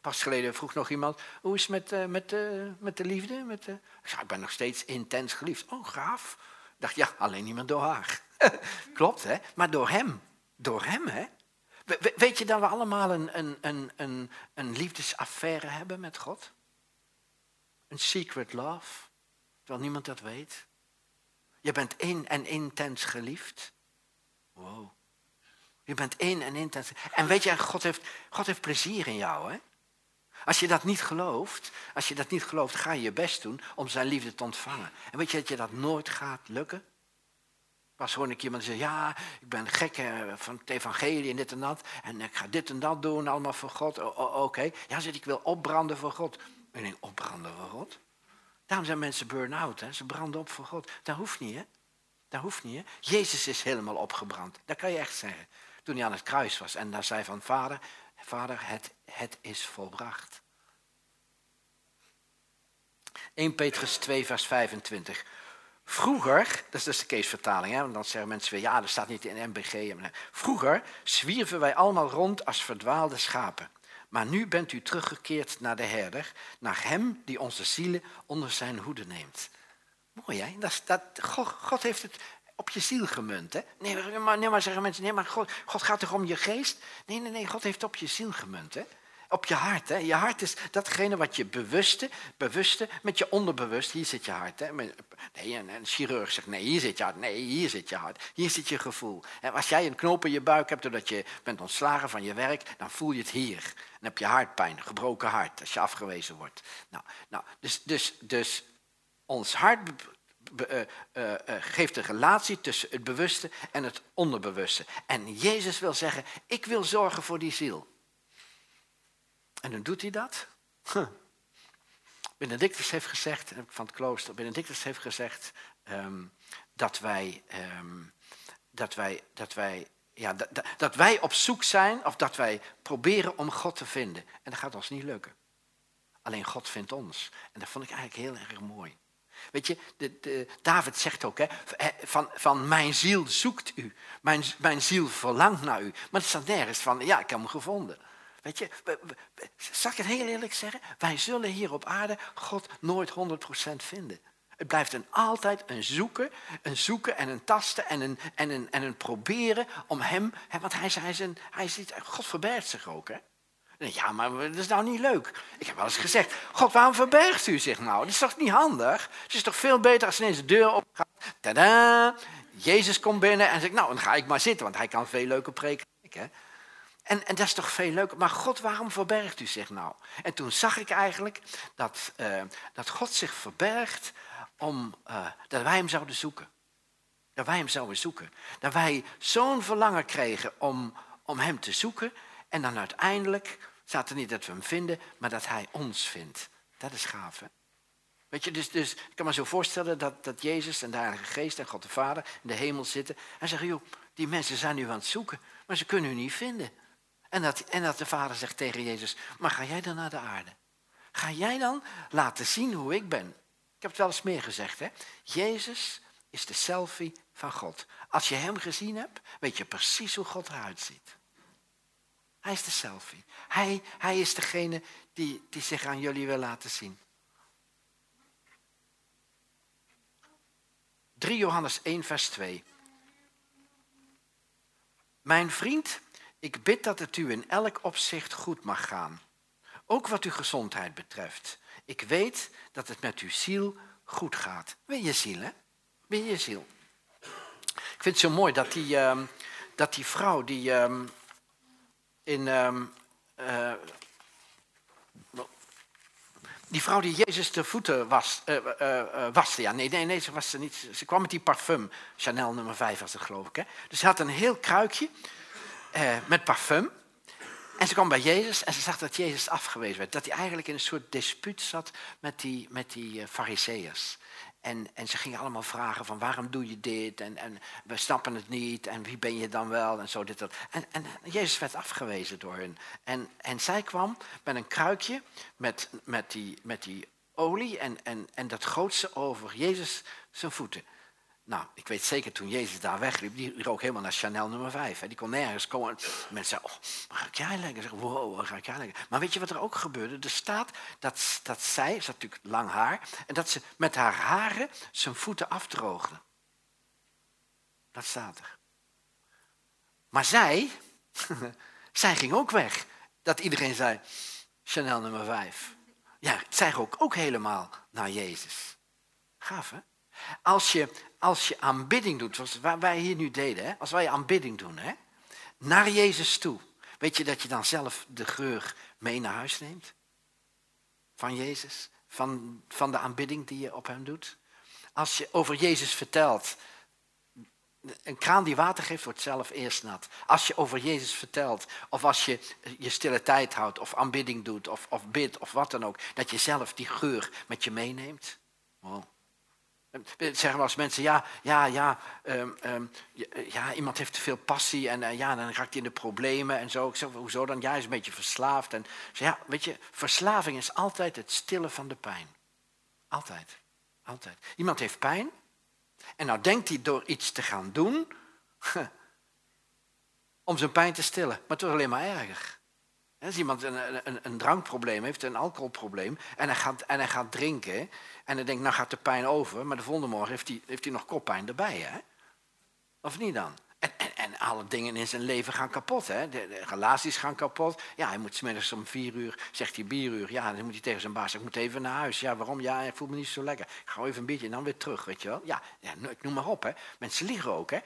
pas geleden vroeg nog iemand, hoe is het met, uh, met, uh, met de liefde? Met, uh... Ik ben nog steeds intens geliefd. Oh, gaaf. Dacht, ja, alleen niet door haar. Klopt, hè? Maar door hem. Door hem, hè? We, weet je dat we allemaal een, een, een, een, een liefdesaffaire hebben met God? Een secret love, terwijl niemand dat weet. Je bent in en intens geliefd. Wow. Je bent één en intens. En weet je, God heeft, God heeft plezier in jou. Hè? Als je dat niet gelooft, als je dat niet gelooft, ga je je best doen om zijn liefde te ontvangen. En weet je dat je dat nooit gaat lukken? Gewoon een keer iemand zei, ja, ik ben gek van het evangelie en dit en dat. En ik ga dit en dat doen, allemaal voor God. Oké. Ja, zit ik wil opbranden voor God. En ik opbranden voor God? Daarom zijn mensen burn-out, ze branden op voor God. Dat hoeft niet, hè? Dat hoeft niet, hè? Jezus is helemaal opgebrand. Dat kan je echt zeggen toen hij aan het kruis was. En daar zei van, vader, vader, het, het is volbracht. 1 Petrus 2, vers 25. Vroeger, dat is dus de Keesvertaling, hè, want dan zeggen mensen weer, ja, dat staat niet in MBG. Vroeger zwierven wij allemaal rond als verdwaalde schapen. Maar nu bent u teruggekeerd naar de herder, naar hem die onze zielen onder zijn hoede neemt. Mooi hè, dat, dat, God, God heeft het op je ziel gemunt. Hè? Nee, maar, nee, maar zeggen mensen, nee, maar God, God gaat toch om je geest? Nee, nee, nee, God heeft op je ziel gemunt. Hè? Op je hart. Hè? Je hart is datgene wat je bewuste, bewuste met je onderbewust, hier zit je hart. Hè? Nee, een, chirurg zegt, nee, hier zit je hart. Nee, hier zit je hart. Hier zit je gevoel. En als jij een knoop in je buik hebt doordat je bent ontslagen van je werk, dan voel je het hier. Dan heb je hartpijn, gebroken hart, als je afgewezen wordt. Nou, nou dus, dus, dus ons hart uh, uh, geeft een relatie tussen het bewuste en het onderbewuste. En Jezus wil zeggen, ik wil zorgen voor die ziel. En dan doet hij dat. Benedictus heeft gezegd, van het klooster, Benedictus heeft gezegd um, dat, wij, um, dat, wij, dat wij ja, dat, dat, wij op zoek zijn of dat wij proberen om God te vinden. En dat gaat ons niet lukken. Alleen God vindt ons. En dat vond ik eigenlijk heel erg mooi. Weet je, de, David zegt ook, hè, van, van mijn ziel zoekt u. Mijn, mijn ziel verlangt naar u. Maar het staat nergens van, ja, ik heb hem gevonden. Weet je, zal ik het heel eerlijk zeggen? Wij zullen hier op aarde God nooit 100% vinden. Het blijft een, altijd een zoeken, een zoeken en een tasten en een, en een, en een proberen om hem, hè, want hij, hij, zijn, hij ziet, God verbergt zich ook. Hè? Ja, maar dat is nou niet leuk. Ik heb wel eens gezegd, God, waarom verbergt u zich nou? Dat is toch niet handig? Het is toch veel beter als ineens de deur opgaat. Tada! Jezus komt binnen en zegt, nou, dan ga ik maar zitten, want hij kan veel leuker preken. Hè? En, en dat is toch veel leuker. Maar God, waarom verbergt u zich nou? En toen zag ik eigenlijk dat, uh, dat God zich verbergt om, uh, dat wij hem zouden zoeken. Dat wij hem zouden zoeken. Dat wij zo'n verlangen kregen om, om hem te zoeken. En dan uiteindelijk staat er niet dat we hem vinden, maar dat hij ons vindt. Dat is gaaf, hè? Weet je, dus, dus ik kan me zo voorstellen dat, dat Jezus en de Heilige Geest en God de Vader in de hemel zitten. En zeggen, joh, die mensen zijn nu aan het zoeken, maar ze kunnen u niet vinden. En dat, en dat de Vader zegt tegen Jezus, maar ga jij dan naar de aarde? Ga jij dan laten zien hoe ik ben? Ik heb het wel eens meer gezegd, hè? Jezus is de selfie van God. Als je hem gezien hebt, weet je precies hoe God eruit ziet. Hij is de selfie. Hij, hij is degene die, die zich aan jullie wil laten zien. 3 Johannes 1, vers 2. Mijn vriend, ik bid dat het u in elk opzicht goed mag gaan. Ook wat uw gezondheid betreft. Ik weet dat het met uw ziel goed gaat. Wil je ziel, hè? Wil je ziel? Ik vind het zo mooi dat die, uh, dat die vrouw die uh, in. Uh, die vrouw die Jezus de voeten was, uh, waste. Ja, nee, nee, nee, ze was niet. Ze kwam met die parfum. Chanel nummer 5 was het, geloof ik. Hè? Dus ze had een heel kruikje met parfum. En ze kwam bij Jezus en ze zag dat Jezus afgewezen werd. Dat hij eigenlijk in een soort dispuut zat met die, met die fariseërs. En, en ze gingen allemaal vragen van waarom doe je dit? En, en we snappen het niet. En wie ben je dan wel? En zo dit dat. En, en Jezus werd afgewezen door hen. En, en zij kwam met een kruikje met, met, die, met die olie en, en, en dat grootste over Jezus zijn voeten. Nou, ik weet zeker toen Jezus daar wegliep, die rook helemaal naar Chanel nummer 5. Hè. Die kon nergens komen. Mensen zeiden, oh, ga jij lekker? Zeg, wow, ga jij lekker? Maar weet je wat er ook gebeurde? Er staat dat, dat zij, ze had natuurlijk lang haar, en dat ze met haar haren zijn voeten afdroogde. Dat staat er. Maar zij, zij ging ook weg. Dat iedereen zei, Chanel nummer 5. Ja, zij rook ook helemaal naar Jezus. Gaaf, hè? Als je, als je aanbidding doet, zoals wij hier nu deden, hè? als wij aanbidding doen, hè? naar Jezus toe, weet je dat je dan zelf de geur mee naar huis neemt? Van Jezus, van, van de aanbidding die je op hem doet? Als je over Jezus vertelt, een kraan die water geeft, wordt zelf eerst nat. Als je over Jezus vertelt, of als je je stille tijd houdt, of aanbidding doet, of, of bidt, of wat dan ook, dat je zelf die geur met je meeneemt. Wow. Zeggen we als mensen, ja, ja, ja, um, um, ja, iemand heeft te veel passie en uh, ja, dan raakt hij in de problemen en zo. Ik zeg, hoezo dan? Ja, hij is een beetje verslaafd. En ja, weet je, verslaving is altijd het stillen van de pijn. Altijd, altijd. Iemand heeft pijn en nou denkt hij door iets te gaan doen om zijn pijn te stillen. Maar het wordt alleen maar erger. Als iemand een, een, een, drankprobleem heeft, een alcoholprobleem, en hij, gaat, en hij gaat drinken, en hij denkt, nou gaat de pijn over, maar de volgende morgen heeft hij, heeft hij nog koppijn erbij. Hè? Of niet dan? En, en, alle dingen in zijn leven gaan kapot. Hè? De, relaties gaan kapot. Ja, hij moet smiddags om vier uur, zegt hij bieruur. Ja, dan moet hij tegen zijn baas ik moet even naar huis. Ja, waarom? Ja, ik voel me niet zo lekker. Ik ga even een beetje en dan weer terug, weet je wel. Ja, ja noem maar op. Hè? Mensen liegen ook. Hè?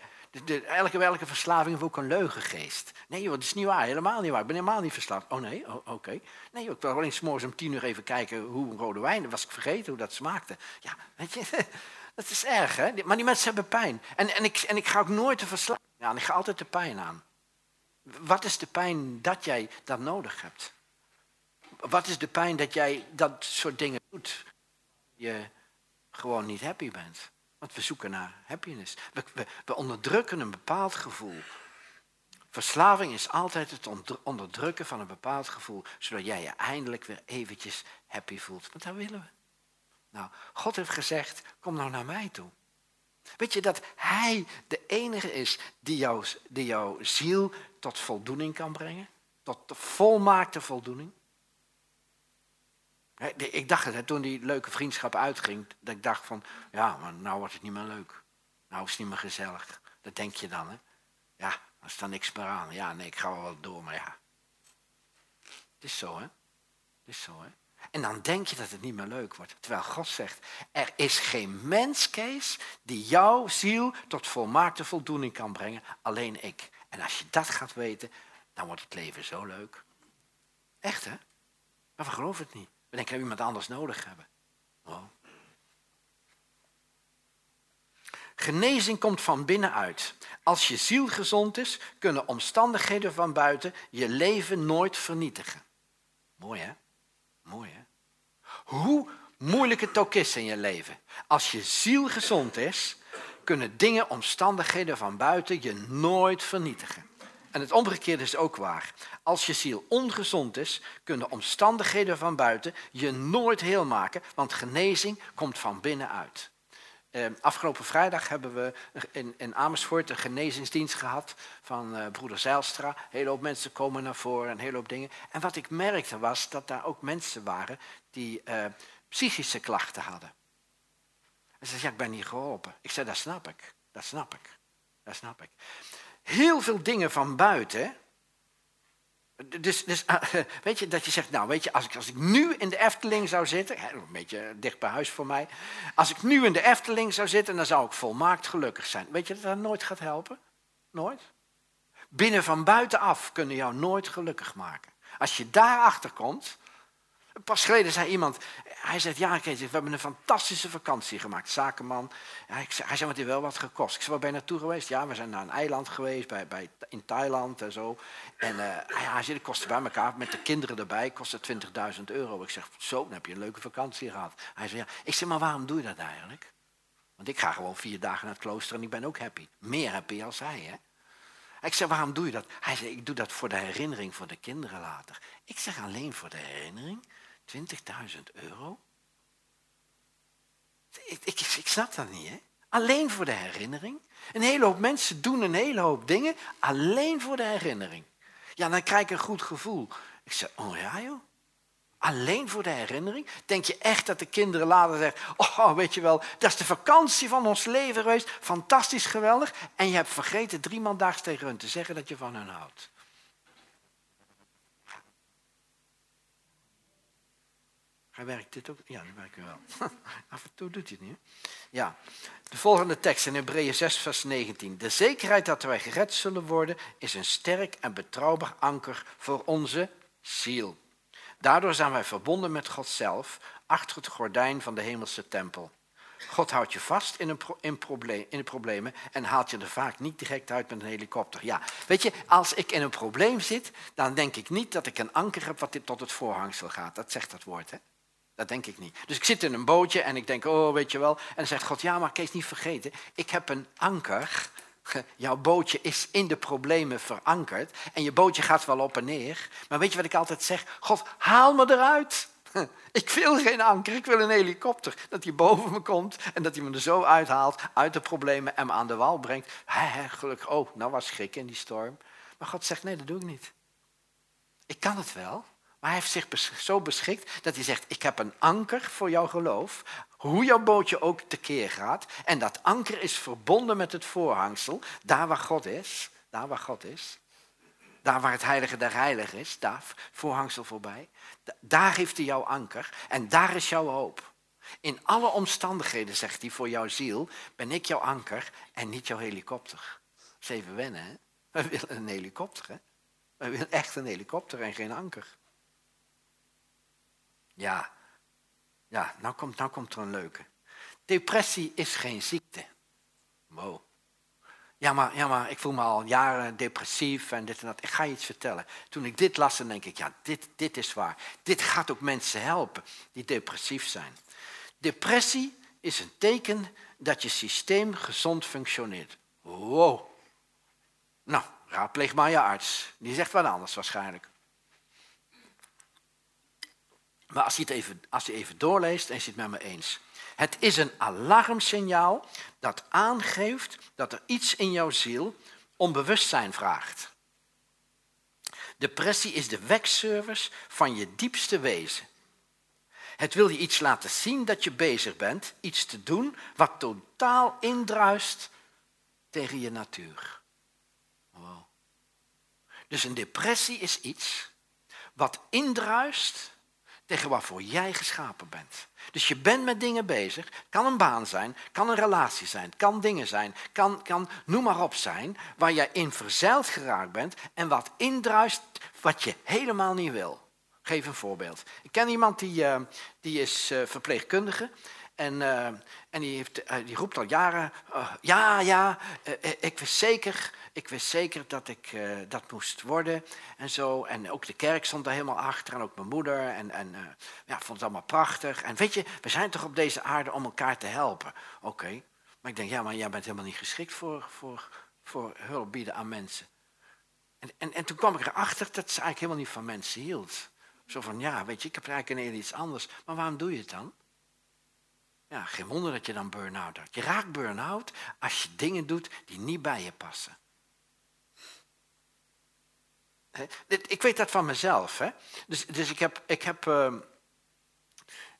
Elke, welke verslaving heeft ook een leugengeest. Nee joh, dat is niet waar, helemaal niet waar. Ik ben helemaal niet verslaafd. Oh nee, oh, oké. Nee joh, ik wil alleen s'morgens om tien uur even kijken hoe een rode wijn, was ik vergeten hoe dat smaakte. Ja, weet je, dat is erg hè. Maar die mensen hebben pijn. En, en, ik, en ik ga ook nooit de verslaving aan, ik ga altijd de pijn aan. Wat is de pijn dat jij dat nodig hebt? Wat is de pijn dat jij dat soort dingen doet? Je gewoon niet happy bent. Want we zoeken naar happiness. We, we, onderdrukken een bepaald gevoel. Verslaving is altijd het onderdrukken van een bepaald gevoel, zodat jij je eindelijk weer eventjes happy voelt. Want dat willen we. Nou, God heeft gezegd, kom nou naar mij toe. Weet je dat Hij de enige is die, jou, die jouw ziel tot voldoening kan brengen? Tot de volmaakte voldoening? Ik dacht het, toen die leuke vriendschap uitging, dat ik dacht van, ja, maar nou wordt het niet meer leuk. Nou is het niet meer gezellig. Dat denk je dan, hè? Ja, er staat niks meer aan. Ja, nee, ik ga wel door, maar ja. Het is zo, hè? Het is zo, hè? En dan denk je dat het niet meer leuk wordt. Terwijl God zegt, er is geen mens, Kees, die jouw ziel tot volmaakte voldoening kan brengen. Alleen ik. En als je dat gaat weten, dan wordt het leven zo leuk. Echt, hè? Maar we geloven het niet. We denken dat we iemand anders nodig hebben. Oh. Genezing komt van binnenuit. Als je ziel gezond is, kunnen omstandigheden van buiten je leven nooit vernietigen. Mooi hè? Mooi hè? Hoe moeilijk het ook is in je leven. Als je ziel gezond is, kunnen dingen, omstandigheden van buiten je nooit vernietigen. En het omgekeerde is ook waar. Als je ziel ongezond is, kunnen omstandigheden van buiten je nooit heel maken, want genezing komt van binnenuit. Uh, afgelopen vrijdag hebben we in, in, Amersfoort een genezingsdienst gehad van uh, broeder Zijlstra. Een hoop mensen komen naar voren, een hele hoop dingen. En wat ik merkte was dat daar ook mensen waren die uh, psychische klachten hadden. En ze zeiden, ja, ik ben niet geholpen. Ik zei, dat snap ik, dat snap ik, dat snap ik. Heel veel dingen van buiten dus, dus ah, weet je, dat je zegt, nou weet je, als ik, als ik nu in de Efteling zou zitten, een beetje dicht bij huis voor mij, als ik nu in de Efteling zou zitten, dan zou ik volmaakt gelukkig zijn. Weet je dat dat nooit gaat helpen? Nooit. Binnen van buitenaf kunnen jou nooit gelukkig maken. Als je daarachter komt, Pas geleden zei iemand, hij zei, ja Kees, we hebben een fantastische vakantie gemaakt, zakenman. hij zei, wat heeft wel wat gekost? Ik zei, waar ben je naartoe geweest? Ja, we zijn naar een eiland geweest, bij, bij, in Thailand en zo. En uh, hij zei, het kostte bij elkaar, met de kinderen erbij, kostte 20.000 euro. Ik zeg, zo, dan heb je een leuke vakantie gehad. Hij zei, ja. Ik zeg, maar waarom doe je dat eigenlijk? Want ik ga gewoon vier dagen naar het klooster en ik ben ook happy. Meer happy als hij, hè? Ik zeg, waarom doe je dat? Hij zei, ik doe dat voor de herinnering voor de kinderen later. Ik zeg, alleen voor de herinnering? 20.000 euro? Ik, ik, ik snap dat niet, hè? Alleen voor de herinnering. Een hele hoop mensen doen een hele hoop dingen alleen voor de herinnering. Ja, dan krijg ik een goed gevoel. Ik zeg, oh ja joh. Alleen voor de herinnering? Denk je echt dat de kinderen later zeggen, oh weet je wel, dat is de vakantie van ons leven geweest, fantastisch geweldig. En je hebt vergeten drie maand daags tegen hun te zeggen dat je van hen houdt. Hij werkt dit ook? Ja, dat werkt wel. Af en toe doet hij het niet. Ja, de volgende tekst in Hebreeën 6, vers 19. De zekerheid dat wij gered zullen worden is een sterk en betrouwbaar anker voor onze ziel. Daardoor zijn wij verbonden met God zelf, achter het gordijn van de hemelse tempel. God houdt je vast in, een in, probleem, in de problemen en haalt je er vaak niet direct uit met een helikopter. Ja, weet je, als ik in een probleem zit, dan denk ik niet dat ik een anker heb wat tot het voorhangsel gaat. Dat zegt dat woord, hè? Dat denk ik niet. Dus ik zit in een bootje en ik denk, oh, weet je wel. En dan zegt God, ja, maar Kees, niet vergeten. Ik heb een anker. Jouw bootje is in de problemen verankerd. En je bootje gaat wel op en neer. Maar weet je wat ik altijd zeg? God, haal me eruit. Ik wil geen anker, ik wil een helikopter. Dat hij boven me komt en dat hij me er zo uithaalt uit de problemen en me aan de wal brengt. He, gelukkig, oh, nou was schrik in die storm. Maar God zegt, nee, dat doe ik niet. Ik kan het wel, maar hij heeft zich zo beschikt dat hij zegt, ik heb een anker voor jouw geloof, hoe jouw bootje ook tekeer gaat. En dat anker is verbonden met het voorhangsel, daar waar God is, daar waar God is. Daar waar het heilige der heiligen is, daar, voorhangsel voorbij. Daar heeft hij jouw anker en daar is jouw hoop. In alle omstandigheden, zegt hij, voor jouw ziel, ben ik jouw anker en niet jouw helikopter. Dat even wennen, hè? We willen een helikopter, hè? We willen echt een helikopter en geen anker. Ja, ja nou, komt, nou komt er een leuke. Depressie is geen ziekte. Wow. Ja maar, ja, maar ik voel me al jaren depressief en dit en dat. Ik ga je iets vertellen. Toen ik dit las, dan denk ik, ja, dit, dit is waar. Dit gaat ook mensen helpen die depressief zijn. Depressie is een teken dat je systeem gezond functioneert. Wow. Nou, Raadpleeg maar je arts. Die zegt wat anders waarschijnlijk. Maar als je het even, als je even doorleest en je het met me eens. Het is een alarmsignaal dat aangeeft dat er iets in jouw ziel om bewustzijn vraagt. Depressie is de wekservice van je diepste wezen. Het wil je iets laten zien dat je bezig bent, iets te doen wat totaal indruist tegen je natuur. Wow. Dus een depressie is iets wat indruist tegen waarvoor jij geschapen bent. Dus je bent met dingen bezig. Kan een baan zijn, kan een relatie zijn, kan dingen zijn, kan, kan noem maar op zijn, waar jij in verzeild geraakt bent en wat indruist wat je helemaal niet wil. Geef een voorbeeld. Ik ken iemand die, uh, die is uh, verpleegkundige en, uh, en die, heeft, die roept al jaren, ja, ja, ik wist zeker ik wist zeker dat ik uh, dat moest worden en zo. En ook de kerk stond daar helemaal achter en ook mijn moeder. En, en uh, ja, vond het allemaal prachtig. En weet je, we zijn toch op deze aarde om elkaar te helpen. Oké, maar ik denk, ja, maar jij bent helemaal niet geschikt voor, voor, voor hulp bieden aan mensen. En, en, en toen kwam ik erachter dat ze eigenlijk helemaal niet van mensen hield. Zo van, ja, weet je, ik heb eigenlijk een heel iets anders. Maar waarom doe je het dan? Ja, geen wonder dat je dan burn-out hebt. Je raakt burn-out als je dingen doet die niet bij je passen. Ik weet dat van mezelf. Hè? Dus, dus ik heb, ik heb ehm,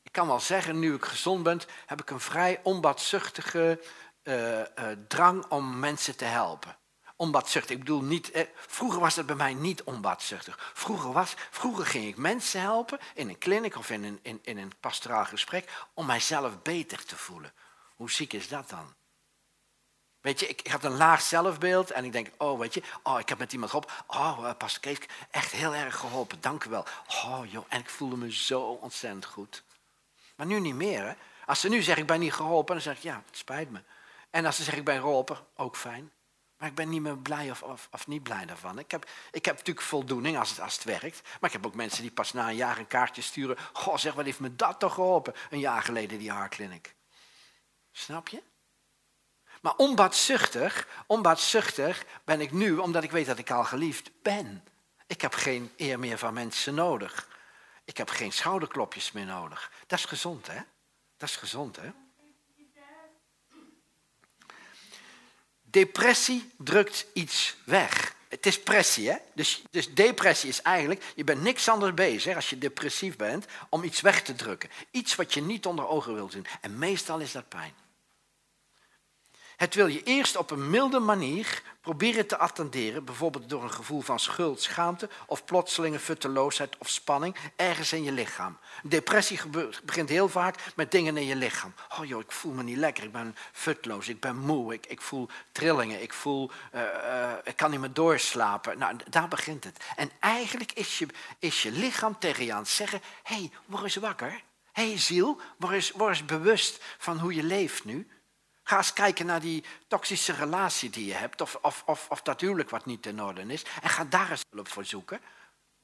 ik kan wel zeggen, nu ik gezond ben, heb ik een vrij onbaatzuchtige uh, uh, drang om mensen te helpen. Onbaatzuchtig, ik bedoel niet, eh, vroeger was het bij mij niet onbaatzuchtig. Vroeger, was, vroeger ging ik mensen helpen in een kliniek of in een, in, in een pastoraal gesprek om mijzelf beter te voelen. Hoe ziek is dat dan? Weet je, ik, ik had een laag zelfbeeld en ik denk, oh, weet je, oh, ik heb met iemand geholpen. Oh, uh, pastor Kees, echt heel erg geholpen, dank u wel. Oh, joh, en ik voelde me zo ontzettend goed. Maar nu niet meer, hè. Als ze nu zeggen, ik ben niet geholpen, dan zeg ik, ja, het spijt me. En als ze zeggen, ik ben geholpen, ook fijn. Maar ik ben niet meer blij of, of, of, niet blij daarvan. Ik heb, ik heb natuurlijk voldoening als het, als het werkt. Maar ik heb ook mensen die pas na een jaar een kaartje sturen. Goh, zeg, wat heeft me dat toch geholpen? Een jaar geleden, die haarkliniek. Snap je? Maar onbaatzuchtig, onbaatzuchtig ben ik nu omdat ik weet dat ik al geliefd ben. Ik heb geen eer meer van mensen nodig. Ik heb geen schouderklopjes meer nodig. Dat is gezond, hè? Dat is gezond, hè? Depressie drukt iets weg. Het is pressie, hè? Dus, dus depressie is eigenlijk, je bent niks anders bezig als je depressief bent, om iets weg te drukken. Iets wat je niet onder ogen wilt doen. En meestal is dat pijn. Het wil je eerst op een milde manier proberen te attenderen, bijvoorbeeld door een gevoel van schuld, schaamte of plotselinge futteloosheid of spanning ergens in je lichaam. Depressie begint heel vaak met dingen in je lichaam. Oh joh, ik voel me niet lekker, ik ben futloos, ik ben moe, ik, ik voel trillingen, ik voel, uh, uh, ik kan niet meer doorslapen. Nou, daar begint het. En eigenlijk is je, is je lichaam tegen je aan het zeggen, hé, hey, word eens wakker. Hé hey, ziel, word eens, word eens bewust van hoe je leeft nu. Ga eens kijken naar die toxische relatie die je hebt, of, of, of, of dat huwelijk wat niet in orde is. En ga daar eens hulp voor zoeken.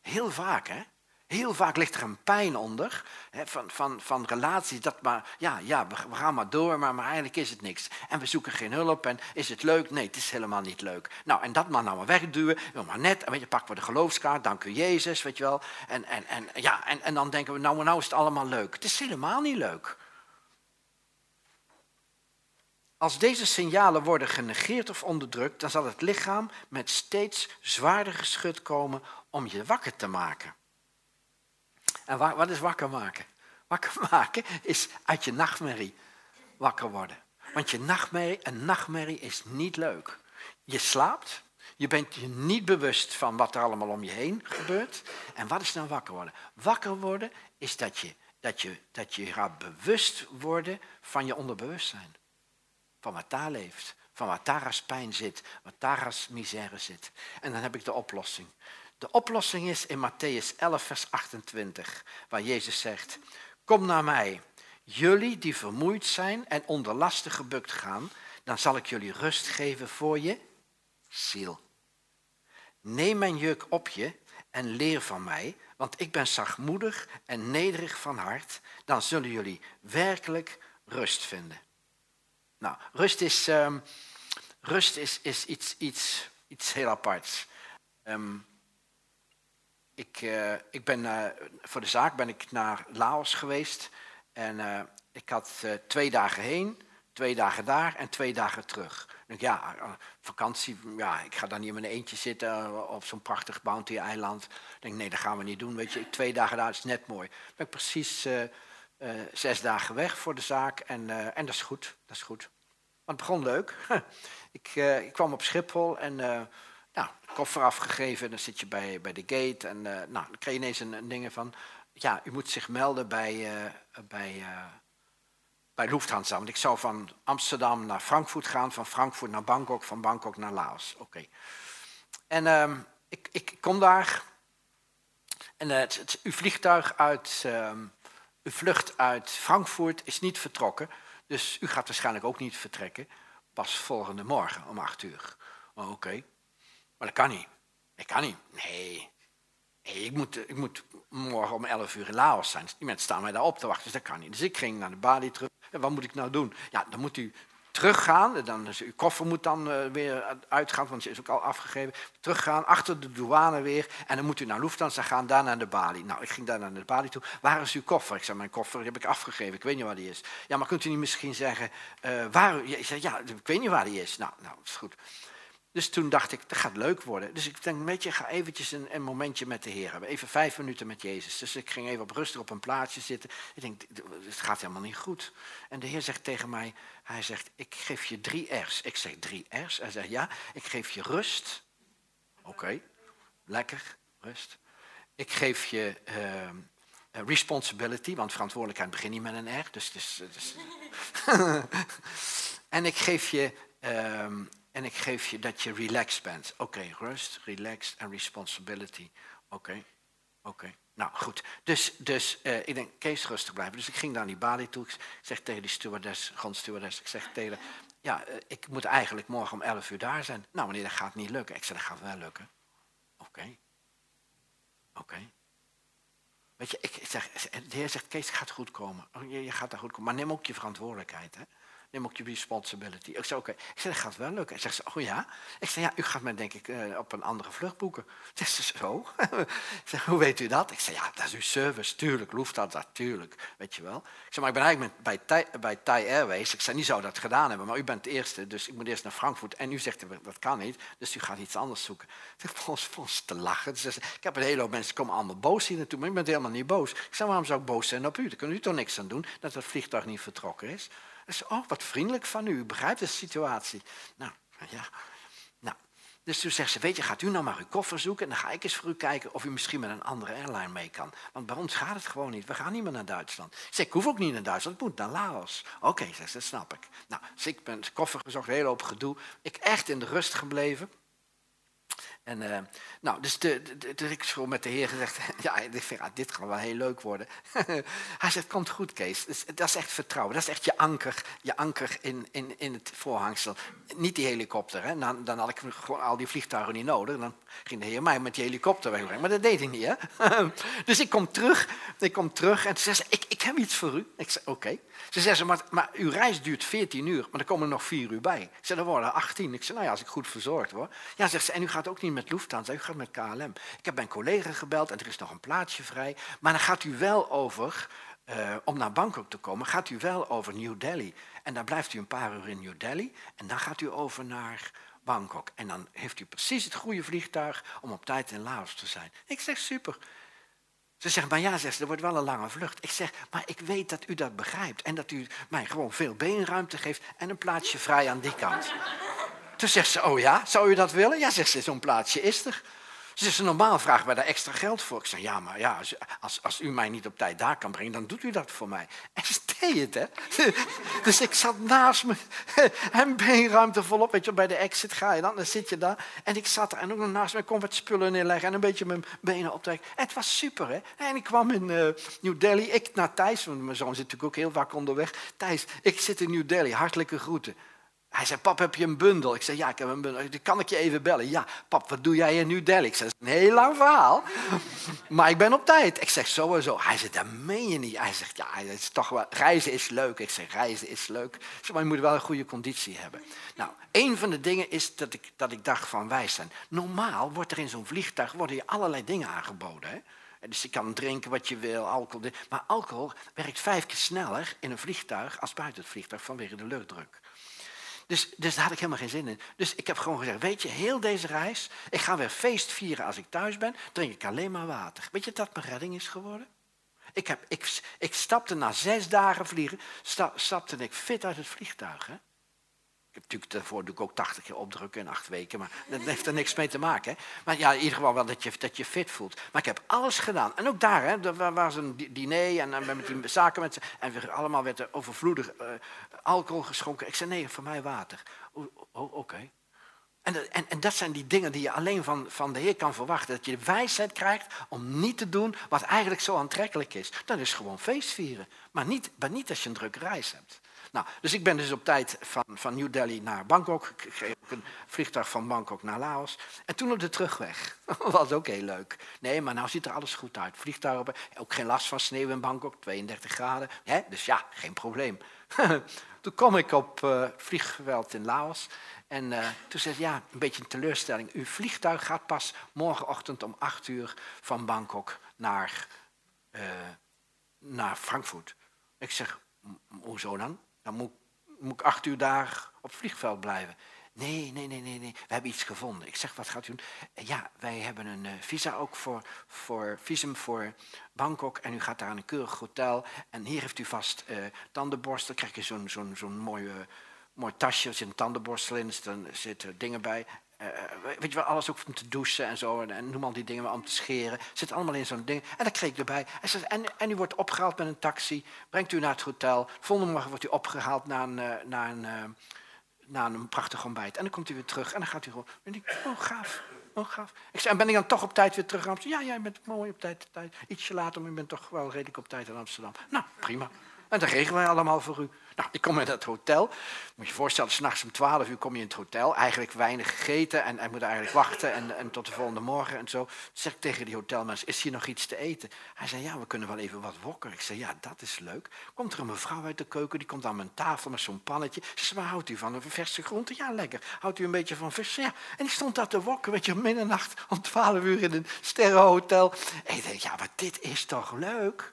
Heel vaak, hè? Heel vaak ligt er een pijn onder hè, van, van, van relaties. Dat maar, ja, ja we, gaan maar door, maar, maar eigenlijk is het niks. En we zoeken geen hulp. En is het leuk? Nee, het is helemaal niet leuk. Nou, en dat maar nou maar wegduwen. Maar net, weet je, pakken we de geloofskaart, dank u Jezus, weet je wel. En, en, en, ja, en, en dan denken we, nou, nou is het allemaal leuk. Het is helemaal niet leuk. Als deze signalen worden genegeerd of onderdrukt, dan zal het lichaam met steeds zwaarder geschud komen om je wakker te maken. En wat is wakker maken? Wakker maken is uit je nachtmerrie wakker worden. Want je nachtmerrie, een nachtmerrie is niet leuk. Je slaapt, je bent je niet bewust van wat er allemaal om je heen gebeurt. En wat is nou wakker worden? Wakker worden is dat je, dat je, dat je gaat bewust worden van je onderbewustzijn. Van wat daar leeft. Van wat daar als pijn zit. Wat daar als misère zit. En dan heb ik de oplossing. De oplossing is in Matthäus 11, vers 28, waar Jezus zegt: Kom naar mij, jullie die vermoeid zijn en onder lasten gebukt gaan, dan zal ik jullie rust geven voor je ziel. Neem mijn juk op je en leer van mij, want ik ben zachtmoedig en nederig van hart, dan zullen jullie werkelijk rust vinden. Nou, rust is, um, rust is, is iets, iets iets heel aparts. Ehm, ik, uh, ik ben uh, voor de zaak ben ik naar Laos geweest. En uh, ik had twee dagen heen, twee dagen daar en twee dagen terug. Ik ja, vakantie, ja, ik ga dan niet in mijn eentje zitten op zo'n prachtig bounty-eiland. Ik denk, nee, dat gaan we niet doen. Weet je, twee dagen daar is net mooi. Ik ben precies zes dagen weg voor de zaak en, en dat is goed, dat is goed. Want het begon leuk. ik, ik kwam op Schiphol en nou, koffer afgegeven, dan zit je bij, bij de gate en nou, dan krijg je ineens een, een ding van, ja, u moet zich melden bij, bij, bij Lufthansa. Want ik zou van Amsterdam naar Frankfurt gaan, van Frankfurt naar Bangkok, van Bangkok naar Laos. Oké. En ehm, ik, ik kom daar en het, het, uw vliegtuig uit, ehm, uw vlucht uit Frankfurt is niet vertrokken, dus u gaat waarschijnlijk ook niet vertrekken, pas volgende morgen om acht uur. Oh, Oké. Maar dat kan niet. Dat kan niet. Nee. ik, moet, ik moet morgen om 11 uur in Laos zijn. Die mensen staan mij daar op te wachten, dus dat kan niet. Dus ik ging naar de balie terug. En wat moet ik nou doen? Ja, dan moet u teruggaan. Dan, dus uw koffer moet dan uh, weer uitgaan, want ze is ook al afgegeven. Teruggaan, achter de douane weer. En dan moet u naar Lufthansa gaan, daar naar de balie. Nou, ik ging daar naar de balie toe. Waar is uw koffer? Ik zei, mijn koffer heb ik afgegeven. Ik weet niet waar die is. Ja, maar kunt u niet misschien zeggen, uh, waar... Ik zei, ja, ik weet niet waar die is. Nou, nou, dat is goed. Dus toen dacht ik, dat gaat leuk worden. Dus ik denk, weet je, ga eventjes een, een, momentje met de Heer hebben. Even vijf minuten met Jezus. Dus ik ging even op rustig op een plaatsje zitten. Ik denk, het gaat helemaal niet goed. En de Heer zegt tegen mij, hij zegt, ik geef je drie R's. Ik zeg, drie R's? Hij zegt, ja, ik geef je rust. Oké, lekker, rust. Ik geef je uh, responsibility, want verantwoordelijkheid begint niet met een R. Dus, dus, dus. en ik geef je... Uh, en ik geef je dat je relaxed bent. Oké, rust, relaxed en responsibility. Oké, oké. Nou, goed. Dus, dus uh, ik denk, Kees, rustig blijven. Dus ik ging naar die balie toe. Ik zeg tegen die stewardess, grondstewardess, ik zeg tegen ja, uh, ik moet eigenlijk morgen om 11 uur daar zijn. Nou, meneer, dat gaat niet lukken. Ik zeg, dat gaat wel lukken. Oké. Oké. Weet je, ik zeg, de heer zegt, Kees, het gaat goed komen. Oh, je, je gaat daar goed komen. Maar neem ook je verantwoordelijkheid, hè neem ook je responsibility. Ik zei, oké. Ik zei, dat gaat wel lukken. En zegt ze, oh ja? Ik zei, ja, u gaat me denk ik uh, op een andere vlucht boeken. Zegt ze, zo? ik zei, hoe weet u dat? Ik zei, ja, dat is uw service. Tuurlijk, Lufthansa, tuurlijk. Weet je wel. Ik zei, maar ik ben eigenlijk bij Thai, bij Thai Airways. Ik zei, niet zou dat gedaan hebben, maar u bent de eerste. Dus ik moet eerst naar Frankfurt. En u zegt, dat kan niet. Dus u gaat iets anders zoeken. Ik volgens te lachen. Ik heb een hele hoop mensen, komen allemaal boos hier naartoe. Maar ik ben helemaal niet boos. Ik zei, waarom zou ik boos zijn op u? Daar kunt u toch niks aan doen dat het vliegtuig niet vertrokken is. Dus, oh, wat vriendelijk van u, u begrijpt de situatie. Nou, ja. Nou, dus toen zegt ze, weet je, gaat u nou maar uw koffer zoeken... en dan ga ik eens voor u kijken of u misschien met een andere airline mee kan. Want bij ons gaat het gewoon niet, we gaan niet meer naar Duitsland. Ik zeg, ik hoef ook niet naar Duitsland, ik moet naar Laos. Oké, okay, dat snap ik. Nou, dus ik ben koffer gezocht, hele hoop gedoe. Ik echt in de rust gebleven... En, uh, nou, dus de, de, ik met de heer gezegd, ja, ik vind, ah, dit kan wel heel leuk worden. Hij zegt, komt goed Kees, dus, dat is echt vertrouwen, dat is echt je anker, je anker in, in, in het voorhangsel. Niet die helikopter, hè? Dan, dan had ik gewoon al die vliegtuigen niet nodig, dan ging de heer mij met die helikopter wegbrengen, maar dat deed hij niet. Hè? dus ik kom terug, ik kom terug en ze zegt, ik, ik heb iets voor u. Ik zeg, oké. Ze zeggen, maar, maar uw reis duurt 14 uur, maar er komen er nog 4 uur bij. Ik zeg, er worden 18. Ik zeg, nou ja, als ik goed verzorgd word. Ja, zegt ze, en u gaat ook niet met Lufthansa, u gaat met KLM. Ik heb mijn collega gebeld en er is nog een plaatsje vrij. Maar dan gaat u wel over, uh, om naar Bangkok te komen, gaat u wel over New Delhi. En dan blijft u een paar uur in New Delhi en dan gaat u over naar Bangkok. En dan heeft u precies het goede vliegtuig om op tijd in Laos te zijn. Ik zeg, super. Ze zegt, maar ja, zegt ze, er wordt wel een lange vlucht. Ik zeg, maar ik weet dat u dat begrijpt. En dat u mij gewoon veel beenruimte geeft en een plaatsje vrij aan die kant. Toen zegt ze, oh ja, zou u dat willen? Ja, zegt ze, zo'n plaatsje is er. Ze zegt, normaal vragen wij daar extra geld voor. Ik zeg, ja, maar ja, als, als u mij niet op tijd daar kan brengen, dan doet u dat voor mij. En ze deed het, hè. Dus ik zat naast me, en beenruimte volop, weet je, bij de exit ga je dan, dan zit je daar. En ik zat er en ook nog naast me, kon wat spullen neerleggen en een beetje mijn benen optrekken. En het was super, hè. En ik kwam in uh, New Delhi, ik naar Thijs, want mijn zoon zit natuurlijk ook heel vaak onderweg. Thijs, ik zit in New Delhi, hartelijke groeten. Hij zei, pap, heb je een bundel? Ik zei, ja, ik heb een bundel. Kan ik je even bellen? Ja, pap, wat doe jij in New Delhi? Ik zei, dat is een heel lang verhaal. Maar ik ben op tijd. Ik zeg, sowieso. Hij zegt, dat meen je niet. Hij zegt, ja, het is toch wel, reizen is leuk. Ik zeg, reizen is leuk. Maar je moet wel een goede conditie hebben. Nou, een van de dingen is dat ik, dat ik dacht van wij zijn. Normaal wordt er in zo'n vliegtuig worden je allerlei dingen aangeboden. Hè? Dus je kan drinken wat je wil, alcohol. Maar alcohol werkt vijf keer sneller in een vliegtuig als buiten het vliegtuig vanwege de luchtdruk. Dus, dus daar had ik helemaal geen zin in. Dus ik heb gewoon gezegd, weet je, heel deze reis, ik ga weer feest vieren als ik thuis ben, drink ik alleen maar water. Weet je dat mijn redding is geworden? Ik, heb, ik, ik stapte na zes dagen vliegen, stapte ik fit uit het vliegtuig. Heb natuurlijk daarvoor doe ik ook 80 keer opdrukken in acht weken, maar dat heeft er niks mee te maken. Hè? Maar ja, in ieder geval wel dat je, dat je fit voelt. Maar ik heb alles gedaan. En ook daar, hè, er was een diner en, en met die zaken met en we allemaal werd er overvloedig uh, alcohol geschonken. Ik zei, nee, voor mij water. Oké. En, en, en, dat zijn die dingen die je alleen van, van de Heer kan verwachten. Dat je de wijsheid krijgt om niet te doen wat eigenlijk zo aantrekkelijk is. Dat is gewoon feestvieren. Maar niet, maar niet als je een drukke reis hebt. Nou, dus ik ben dus op tijd van, van New Delhi naar Bangkok. Ik kreeg ook een vliegtuig van Bangkok naar Laos. En toen op de terugweg. Was ook heel leuk. Nee, maar nou ziet er alles goed uit. Vliegtuig op, ook geen last van sneeuw in Bangkok, 32 graden. Hè? Dus ja, geen probleem. toen kom ik op uh, vliegveld in Laos. En uh, toen zei ze, ja, een beetje een teleurstelling. Uw vliegtuig gaat pas morgenochtend om 8 uur van Bangkok naar, uh, naar Frankfurt. Ik zeg, hoezo dan? Dan moet, ik acht uur daar op het vliegveld blijven. Nee, nee, nee, nee, nee. We hebben iets gevonden. Ik zeg, wat gaat u doen? Ja, wij hebben een uh, visa ook voor, voor visum voor Bangkok. En u gaat daar aan een keurig hotel. En hier heeft u vast uh, tandenborstel. Krijg je zo'n zo'n zo'n mooi, mooi tasje. Er zit een tandenborstel in. Er zitten dingen bij. Uh, weet je wel, alles ook om te douchen en zo. En, noem al die dingen om te scheren. Zit allemaal in zo'n ding. En dan kreeg ik erbij. En, en, en, u wordt opgehaald met een taxi. Brengt u naar het hotel. Volgende morgen wordt u opgehaald naar een, uh, naar een, naar een prachtig ontbijt. En dan komt u weer terug. En dan gaat u gewoon. En ik, oh gaaf. Oh, gaaf. Ik zei, en ben ik dan toch op tijd weer terug naar Amsterdam? Ja, jij bent mooi op tijd, tijd. Ietsje later, maar je bent toch wel redelijk op tijd in Amsterdam. Nou, prima. En dat regelen wij allemaal voor u. Nou, ik kom in dat hotel. Moet je je voorstellen, s'nachts om 12 uur kom je in het hotel. Eigenlijk weinig gegeten en, en moet eigenlijk wachten en, en tot de volgende morgen en zo. Toen zeg ik tegen die hotelmens, is hier nog iets te eten? Hij zei, ja, we kunnen wel even wat wokken. Ik zei, ja, dat is leuk. Komt er een mevrouw uit de keuken, die komt aan mijn tafel met zo'n pannetje. Ze houdt u van? Een verse groente? Ja, lekker. Houdt u een beetje van vis? Ja. En die stond daar te wokken, weet je, middernacht om 12 uur in een sterrenhotel. En ik denk, ja, maar dit is toch leuk?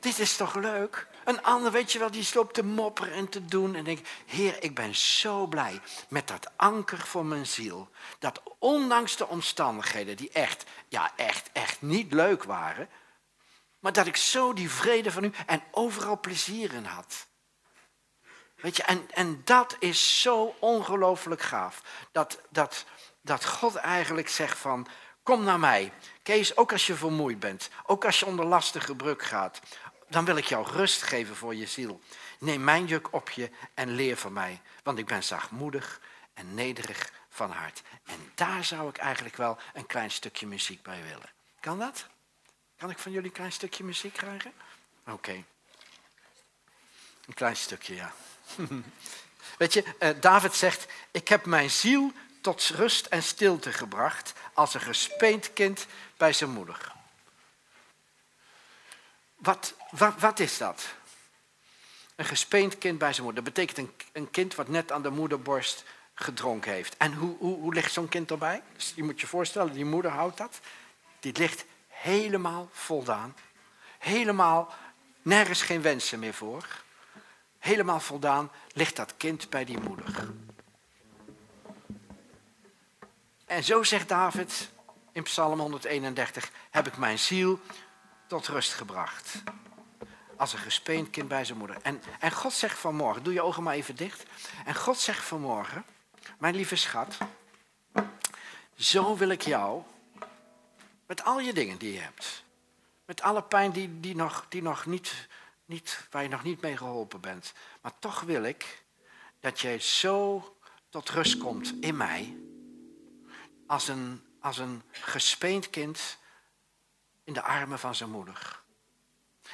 Dit is toch leuk? Een ander, weet je wel, die loopt te mopperen en te doen. En denk, Heer, ik ben zo blij met dat anker voor mijn ziel. Dat ondanks de omstandigheden die echt, ja, echt, echt niet leuk waren. Maar dat ik zo die vrede van u en overal plezier in had. Weet je, en, en dat is zo ongelooflijk gaaf. Dat, dat, dat God eigenlijk zegt van, kom naar mij. Kees, ook als je vermoeid bent. Ook als je onder lastige bruk gaat dan wil ik jou rust geven voor je ziel. Neem mijn juk op je en leer van mij, want ik ben zachtmoedig en nederig van hart. En daar zou ik eigenlijk wel een klein stukje muziek bij willen. Kan dat? Kan ik van jullie een klein stukje muziek krijgen? Oké. Een klein stukje, ja. Weet je, uh, David zegt, ik heb mijn ziel tot rust en stilte gebracht als een gespeend kind bij zijn moeder. Wat, wat, wat is dat? Een gespeend kind bij zijn moeder. Dat betekent een, een kind wat net aan de moederborst gedronken heeft. En hoe, hoe, hoe ligt zo'n kind erbij? Dus je moet je voorstellen, die moeder houdt dat. Die ligt helemaal voldaan. Helemaal, nergens geen wensen meer voor. Helemaal voldaan ligt dat kind bij die moeder. En zo zegt David in Psalm 131, heb ik mijn ziel tot rust gebracht. Als een gespeend kind bij zijn moeder. En, en God zegt vanmorgen, doe je ogen maar even dicht. En God zegt vanmorgen, mijn lieve schat, zo wil ik jou, met al je dingen die je hebt, met alle pijn die, die, nog, die nog niet, niet, waar je nog niet mee geholpen bent, maar toch wil ik dat jij zo tot rust komt in mij, als een, als een gespeend kind in de armen van zijn moeder.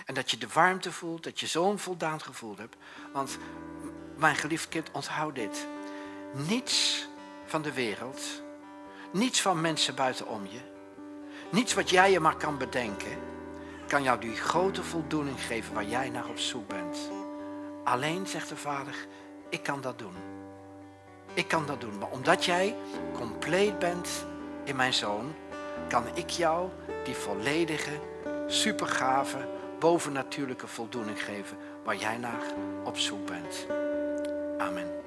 En dat je de warmte voelt, dat je zo'n voldaan gevoel hebt. Want mijn geliefd kind, onthoud dit. Niets van de wereld, niets van mensen buitenom je, niets wat jij je maar kan bedenken, kan jou die grote voldoening geven waar jij naar op zoek bent. Alleen, zegt de vader, ik kan dat doen. Ik kan dat doen. Maar omdat jij compleet bent in mijn zoon, kan ik jou die volledige, supergave, bovennatuurlijke voldoening geven waar jij naar op zoek bent. Amen.